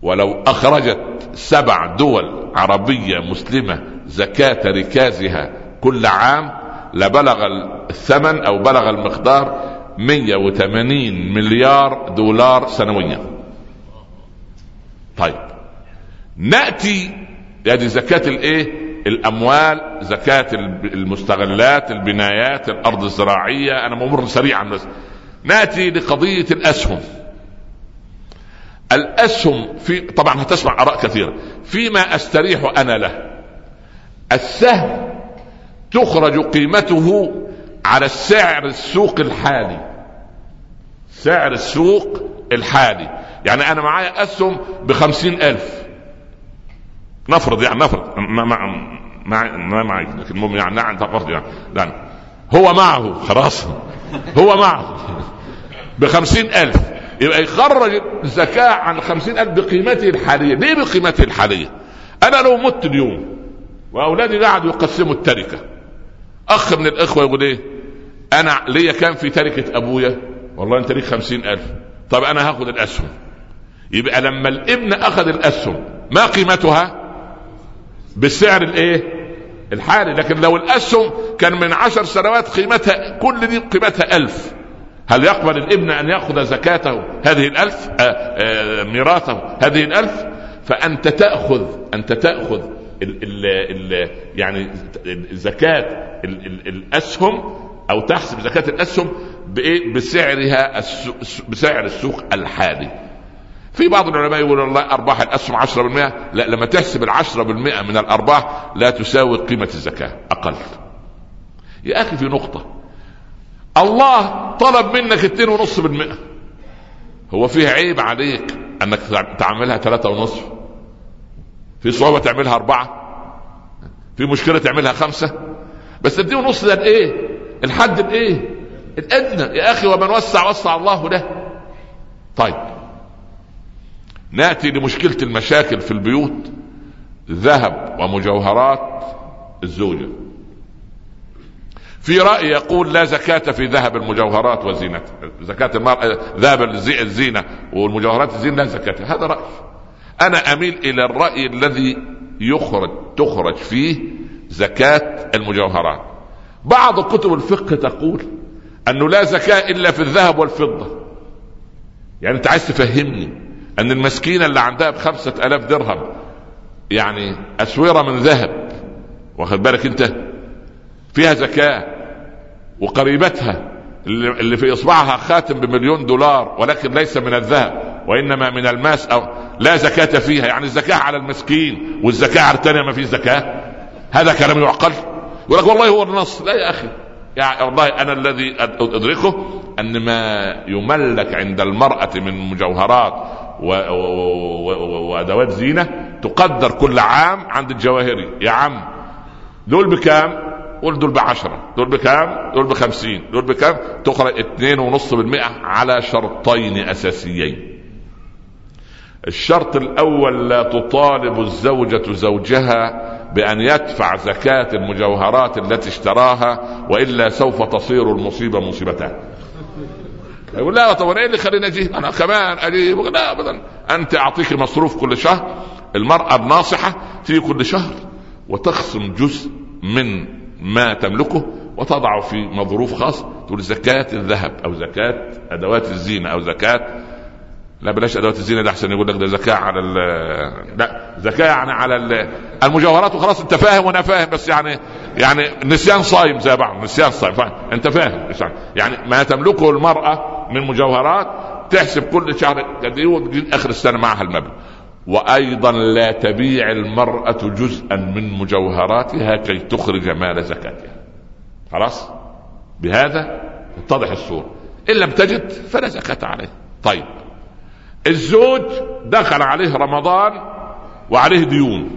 [SPEAKER 1] ولو أخرجت سبع دول عربية مسلمة زكاة ركازها كل عام لبلغ الثمن أو بلغ المقدار 180 مليار دولار سنويا. طيب. نأتي هذه زكاة الإيه؟ الأموال زكاة المستغلات البنايات الأرض الزراعية. أنا ممر سريعا بس. نأتي لقضية الأسهم. الأسهم في طبعا هتسمع آراء كثيرة. فيما أستريح أنا له. السهم تخرج قيمته على السعر السوق الحالي. سعر السوق الحالي. يعني أنا معايا أسهم بخمسين ألف. نفرض يعني نفرض. ما ما ما, ما معي. لكن المهم يعني نعم يعني. يعني هو معه. خلاص. هو معه. بخمسين ألف. يبقى يخرج الزكاة عن خمسين ألف بقيمته الحالية. ليه بقيمته الحالية؟ أنا لو مت اليوم وأولادي قاعدوا يقسموا التركة أخ من الإخوة يقول إيه؟ أنا ليا كان في تركة أبويا والله أنت ليك خمسين ألف. طب أنا هاخد الأسهم. يبقى لما الابن أخذ الأسهم ما قيمتها؟ بالسعر الإيه؟ الحالي. لكن لو الأسهم كان من عشر سنوات قيمتها كل دي قيمتها ألف. هل يقبل الابن أن يأخذ زكاته هذه الألف؟ آآ آه، آه، ميراثه هذه الألف؟ فأنت تأخذ أنت تأخذ ال ال ال يعني زكاة ال ال الأسهم أو تحسب زكاة الأسهم بإيه؟ بسعرها بسعر السوق الحالي. في بعض العلماء يقول والله أرباح الأسهم 10% لا لما تحسب ال 10% من الأرباح لا تساوي قيمة الزكاة أقل. يا أخي في نقطة. الله طلب منك 2.5% هو فيه عيب عليك انك تعملها ثلاثة ونصف في صعوبة تعملها أربعة. في مشكلة تعملها خمسة. بس اديه ونص ده الايه؟ الحد الايه؟ الادنى. يا أخي ومن وسع وسع الله له. طيب. نأتي لمشكلة المشاكل في البيوت. ذهب ومجوهرات الزوجة. في رأي يقول لا زكاة في ذهب المجوهرات وزينتها زكاة المراه ذهب الزينة والمجوهرات الزينة لا زكاة. هذا رأي. أنا أميل إلى الرأي الذي يخرج تخرج فيه زكاة المجوهرات. بعض كتب الفقه تقول أنه لا زكاة إلا في الذهب والفضة. يعني أنت عايز تفهمني أن المسكينه اللي عندها بخمسة آلاف درهم يعني اسوره من ذهب واخد بالك أنت؟ فيها زكاة. وقريبتها اللي في إصبعها خاتم بمليون دولار ولكن ليس من الذهب وإنما من الماس أو لا زكاة فيها يعني الزكاة على المسكين والزكاة على الثانية ما فيش زكاة. هذا كلام يعقل. يقول لك والله هو النص. لا يا أخي. يعني والله أنا الذي أدركه أن ما يملك عند المرأة من مجوهرات وأدوات زينة تقدر كل عام عند الجواهري يا عم. دول بكام؟ قول دول بعشرة دول بكام؟ دول بخمسين دول بكام؟ تخرج اتنين ونص بالمئة على شرطين أساسيين. الشرط الأول لا تطالب الزوجة زوجها بأن يدفع زكاة المجوهرات التي اشتراها وإلا سوف تصير المصيبة مصيبتان. يقول لا طب إيه اللي خليني أجيب أنا كمان أجيب. لا ابدا. أنت أعطيك مصروف كل شهر المرأة بناصحه تيجي كل شهر وتخصم جزء من ما تملكه وتضعه في مظروف خاص. تقول زكاة الذهب أو زكاة أدوات الزينة أو زكاة. لا بلاش أدوات الزينة ده احسن يقول لك ده زكاة على ال لا زكاة يعني على ال المجوهرات وخلاص. أنت فاهم وأنا فاهم بس يعني يعني نسيان صايم زي بعض نسيان صايم فاهم؟ أنت فاهم. يعني ما تملكه المرأة من مجوهرات تحسب كل شهر قد إيه آخر السنة معها المبلغ. وأيضا لا تبيع المرأة جزءا من مجوهراتها كي تخرج مال زكاتها. خلاص؟ بهذا تتضح الصورة. إن لم تجد فلا زكاة عليه. طيب. الزوج دخل عليه رمضان وعليه ديون.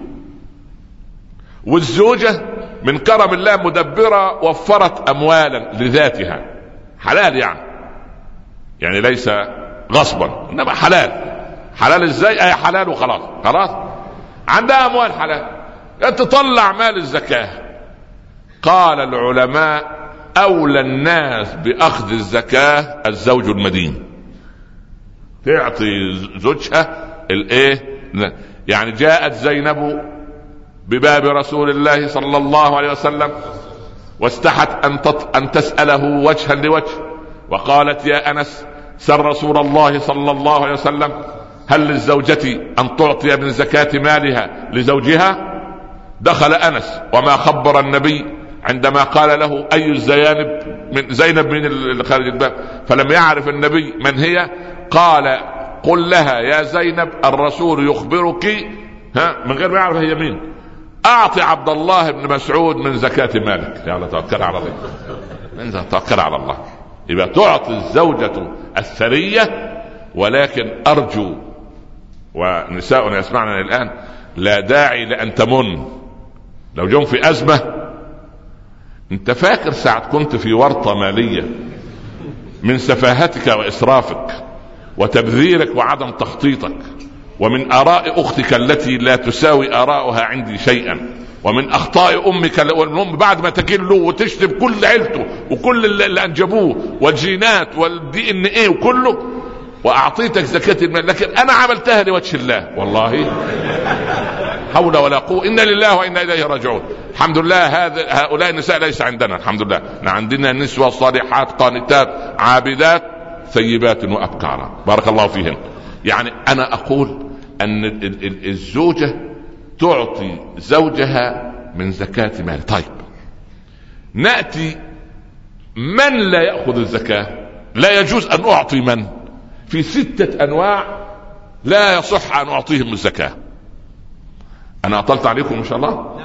[SPEAKER 1] والزوجة من كرم الله مدبرة وفرت أموالا لذاتها. حلال يعني. يعني ليس غصبا إنما حلال. حلال إزاي؟ أي حلال وخلاص. خلاص؟ عندها أموال حلال. تطلع مال الزكاة. قال العلماء أولى الناس بأخذ الزكاة الزوج المدين. تعطي زوجها الإيه؟ يعني جاءت زينب بباب رسول الله صلى الله عليه وسلم واستحت أن أن تسأله وجها لوجه. وقالت يا أنس سر رسول الله صلى الله عليه وسلم هل للزوجة أن تعطي من زكاة مالها لزوجها؟ دخل أنس وما خبر النبي عندما قال له أي الزيانب من زينب من خارج الباب؟ فلم يعرف النبي من هي؟ قال قل لها يا زينب الرسول يخبرك. ها من غير ما يعرف هي مين. أعطي عبد الله بن مسعود من زكاة مالك. يا الله توكل على الله. توكل على الله. يبقى تعطي الزوجة الثرية ولكن أرجو ونساؤنا يسمعنا الآن لا داعي لأن تمن. لو جم في أزمة أنت فاكر ساعة كنت في ورطة مالية من سفاهتك وإسرافك وتبذيرك وعدم تخطيطك ومن آراء أختك التي لا تساوي آراؤها عندي شيئا ومن أخطاء أمك والأم بعد ما تكل له وتشتم كل عيلته وكل اللي أنجبوه والجينات والدي ان إيه وكله وأعطيتك زكاة المال لكن أنا عملتها لوجه الله. والله. حول ولا قوة. إنا لله وإنا إليه راجعون. الحمد لله هذا هؤلاء النساء ليس عندنا. الحمد لله. عندنا نسوة صالحات قانتات عابدات ثيبات وأبكارا. بارك الله فيهن. يعني أنا أقول أن الزوجة تعطي زوجها من زكاة مال. طيب. نأتي من لا يأخذ الزكاة؟ لا يجوز أن أعطي من؟ في ستة أنواع لا يصح أن أعطيهم الزكاة. أنا أطلت عليكم إن شاء الله؟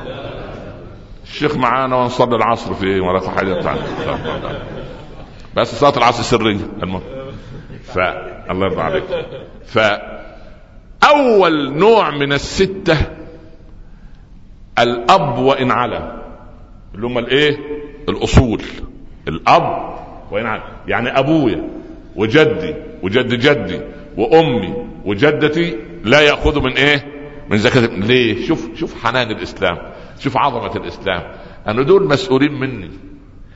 [SPEAKER 1] الشيخ معانا ونصلي العصر في ولا حاجة بتاعنا بس صلاة العصر سرية. المهم. ف الله يرضى عليك. فأول نوع من الستة الأب وإن علا اللي هم الإيه؟ الأصول. الأب وإن علا يعني أبويا وجدي وجد جدي وأمي وجدتي لا ياخذوا من إيه؟ من زكاة ليه؟ شوف شوف حنان الإسلام شوف عظمة الإسلام ان دول مسؤولين مني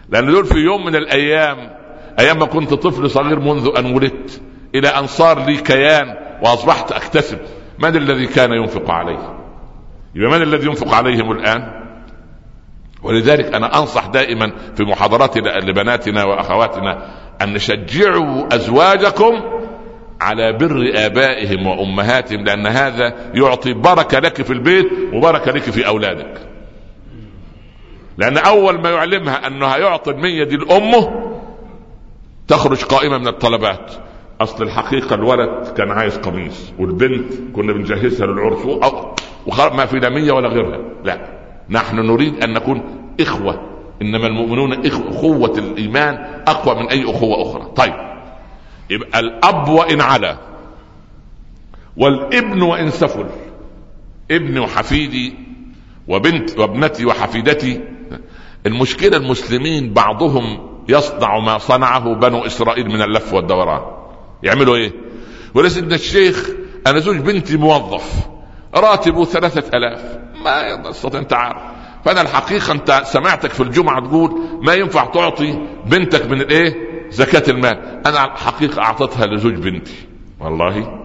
[SPEAKER 1] لأن دول في يوم من الأيام أيام ما كنت طفل صغير منذ أن ولدت إلى أن صار لي كيان وأصبحت أكتسب من الذي كان ينفق عليه؟ يبقى من الذي ينفق عليهم الآن؟ ولذلك أنا أنصح دائما في محاضراتنا لبناتنا وأخواتنا أن نشجعوا أزواجكم على بر آبائهم وأمهاتهم لأن هذا يعطي بركة لك في البيت وبركة لك في أولادك. لأن أول ما يعلمها أنها يعطي المية دي لأمه تخرج قائمة من الطلبات. أصل الحقيقة الولد كان عايز قميص والبنت كنا بنجهزها للعرس وما في لا مية ولا غيرها. لا نحن نريد أن نكون إخوة. إنما المؤمنون إخوة الإيمان أقوى من أي أخوة أخرى. طيب. يبقى الأب وإن علا والابن وإن سفل ابني وحفيدي وبنت وابنتي وحفيدتي. المشكلة المسلمين بعضهم يصنع ما صنعه بنو إسرائيل من اللف والدوران. يعملوا إيه؟ يقول سيدنا الشيخ أنا زوج بنتي موظف راتبه ثلاثة ألاف. ما يستطيع أنت عارف. فانا الحقيقة انت سمعتك في الجمعة تقول ما ينفع تعطي بنتك من الايه؟ زكاة المال. أنا الحقيقة اعطيتها لزوج بنتي. والله.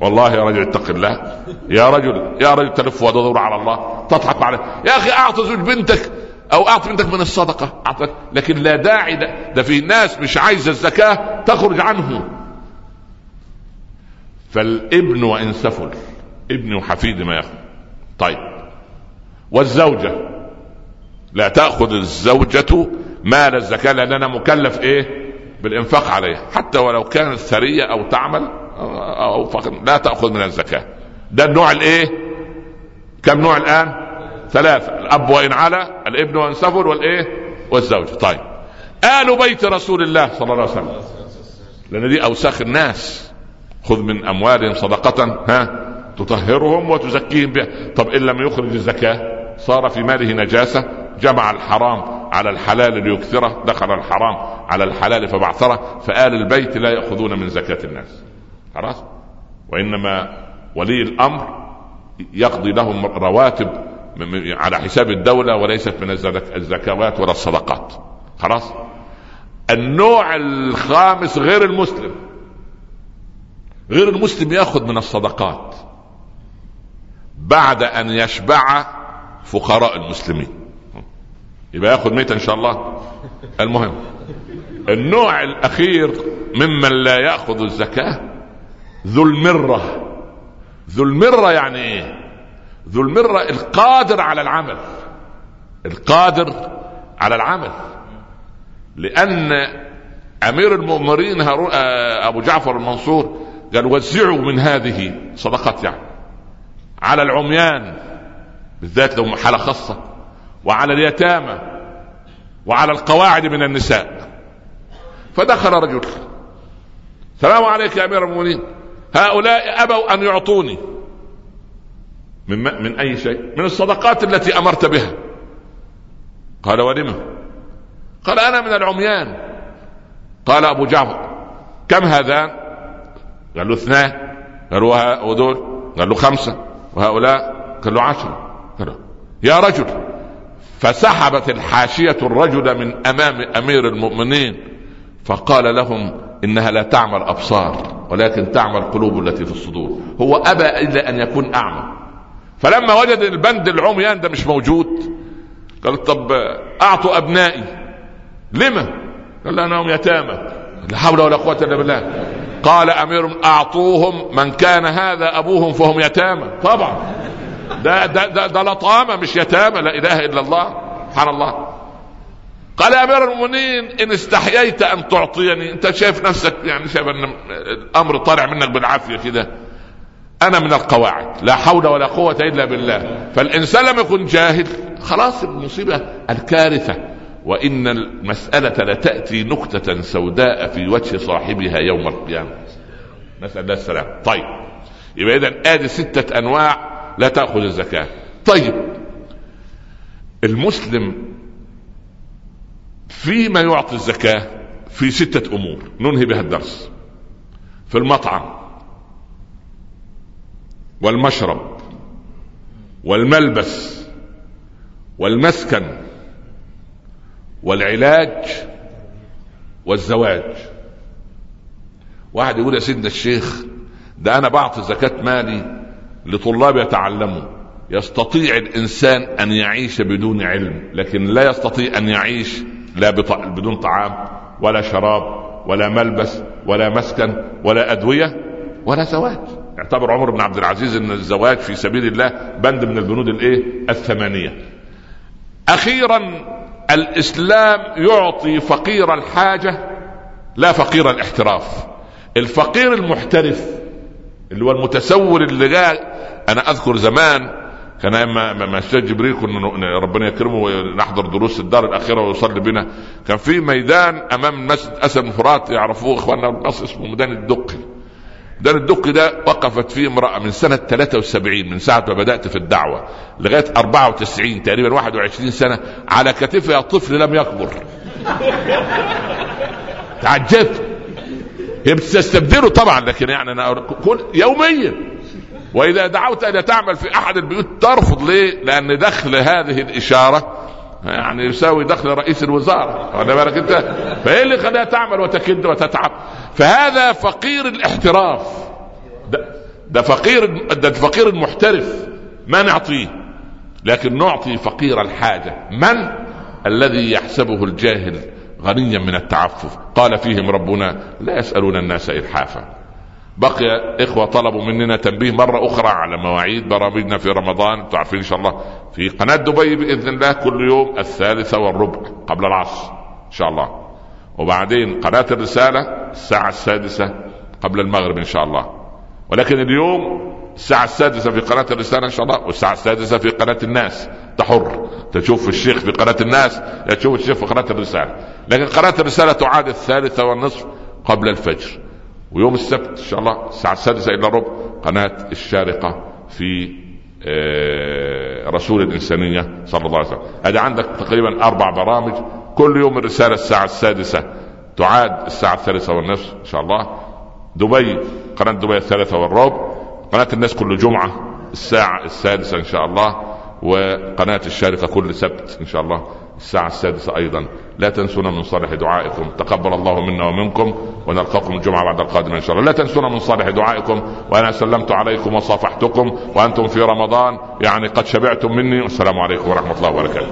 [SPEAKER 1] والله يا رجل اتق الله. يا رجل يا رجل تلف وتدور على الله تضحك عليه. يا أخي أعطي زوج بنتك أو أعطي بنتك من الصدقة. أعطي. لكن لا داعي ده, ده في ناس مش عايزة الزكاة تخرج عنه. فالابن وإن سفل. ابني وحفيدي ما ياخذ طيب. والزوجة. لا تأخذ الزوجة مال الزكاة لأن أنا مكلف إيه؟ بالإنفاق عليها. حتى ولو كانت ثريه أو تعمل أو فقر لا تأخذ من الزكاة. ده النوع الإيه؟ كم نوع الآن؟ ثلاثة. الأب وإن على الابن وإن سفر والإيه؟ والزوج. طيب. آل بيت رسول الله صلى الله عليه وسلم. لأن دي أوساخ الناس. خذ من أموالهم صدقة ها تطهرهم وتزكيهم بها. طب إن لم يخرج الزكاة صار في ماله نجاسة جمع الحرام على الحلال ليكثره دخل الحرام على الحلال فبعثره فآل البيت لا يأخذون من زكاة الناس. خلاص؟ وإنما ولي الأمر يقضي لهم رواتب على حساب الدولة وليست من الزكوات ولا الصدقات. خلاص؟ النوع الخامس غير المسلم. غير المسلم يأخذ من الصدقات. بعد أن يشبع فقراء المسلمين. يبقى ياخذ ميت إن شاء الله. المهم النوع الأخير ممن لا يأخذ الزكاة ذو المرة. ذو المرة يعني إيه؟ ذو المرة القادر على العمل. القادر على العمل. لأن أمير المؤمنين آه، أبو جعفر المنصور قال وزعوا من هذه صدقات يعني على العميان بالذات لو حالة خاصة وعلى اليتامى وعلى القواعد من النساء فدخل رجل السلام عليك يا أمير المؤمنين هؤلاء أبوا أن يعطوني من من أي شيء؟ من الصدقات التي أمرت بها. قال ولم؟ قال أنا من العميان. قال أبو جعفر كم هذان؟ قال له اثنان قال له ودول قال له خمسة وهؤلاء قال له قال يا رجل فسحبت الحاشية الرجل من أمام أمير المؤمنين فقال لهم إنها لا تعمى الابصار ولكن تعمى القلوب التي في الصدور. هو أبى إلا أن يكون أعمى. فلما وجد البند العميان ده مش موجود قال طب أعطوا أبنائي. لما قال لانهم يتامى. لا حول ولا قوة إلا بالله. قال أمير أعطوهم من كان هذا أبوهم فهم يتامى. طبعا. ده ده ده, ده لطامه مش يتامى لا إله إلا الله. سبحان الله. قال يا أمير المؤمنين إن استحييت أن تعطيني. أنت شايف نفسك يعني شايف أن الأمر طالع منك بالعافية كده. أنا من القواعد. لا حول ولا قوة إلا بالله. فالإنسان لم يكن جاهل. خلاص المصيبة الكارثة. وإن المسألة لتأتي نكتة سوداء في وجه صاحبها يوم القيامة. نسأل الله السلام طيب. يبقى اذا آدي ستة أنواع لا تأخذ الزكاة. طيب المسلم فيما يعطي الزكاة في ستة أمور ننهي بها الدرس. في المطعم والمشرب والملبس والمسكن والعلاج والزواج. واحد يقول يا سيدنا الشيخ ده أنا بعطي زكاة مالي لطلاب يتعلموا. يستطيع الإنسان أن يعيش بدون علم لكن لا يستطيع أن يعيش لا بدون طعام ولا شراب ولا ملبس ولا مسكن ولا أدوية ولا زواج. اعتبر عمر بن عبد العزيز إن الزواج في سبيل الله بند من البنود الإيه؟ الثمانية. أخيرا الإسلام يعطي فقير الحاجة لا فقير الاحتراف. الفقير المحترف اللي هو المتسور اللي جاء أنا أذكر زمان كان اما ما الشيخ جبريل كنا ربنا يكرمه ونحضر دروس الدار الأخيرة ويصلي بنا. كان في ميدان أمام مسجد أسد الفرات يعرفوه إخواننا مصر اسمه ميدان الدقي. دار الدق ده وقفت فيه امرأة من سنة 73 من ساعة ما بدأت في الدعوة لغاية 94 تقريبا 21 سنة على كتفها طفل لم يكبر. تعجبت. بتستبدله طبعا لكن يعني أنا كل يوميا. وإذا دعوت أن تعمل في أحد البيوت ترفض ليه؟ لأن دخل هذه الإشارة يعني يساوي دخل رئيس الوزارة. واخد بالك أنت؟ فإيه اللي خلاها تعمل وتكد وتتعب؟ فهذا فقير الاحتراف. ده, ده فقير ده الفقير المحترف. ما نعطيه لكن نعطي فقير الحاجة. من؟ الذي يحسبه الجاهل. غنيا من التعفف. قال فيهم ربنا لا يسألون الناس إلحافا. بقي إخوة طلبوا مننا تنبيه مرة أخرى على مواعيد برامجنا في رمضان. تعرفين إن شاء الله في قناة دبي بإذن الله كل يوم الثالثة والربع قبل العصر إن شاء الله. وبعدين قناة الرسالة الساعة السادسة قبل المغرب إن شاء الله. ولكن اليوم الساعة السادسة في قناة الرسالة إن شاء الله والساعة السادسة في قناة الناس. تحر. تشوف الشيخ في قناة الناس تشوف الشيخ في قناة الرسالة. لكن قناة الرسالة تعاد الثالثة والنصف قبل الفجر. ويوم السبت إن شاء الله الساعة السادسة إلا ربع قناة الشارقة في آه، رسول الإنسانية صلى الله عليه وسلم. هذا عندك تقريبا أربع برامج. كل يوم الرسالة الساعة السادسة. تعاد الساعة الثالثة والنصف إن شاء الله. دبي قناة دبي الثالثة والربع. قناة الناس كل جمعة الساعة السادسة إن شاء الله وقناة الشارقة كل سبت إن شاء الله الساعة السادسة أيضا. لا تنسونا من صالح دعائكم. تقبل الله منا ومنكم ونلقاكم الجمعة بعد القادمة إن شاء الله. لا تنسونا من صالح دعائكم وأنا سلمت عليكم وصافحتكم وأنتم في رمضان. يعني قد شبعتم مني. والسلام عليكم ورحمة الله وبركاته.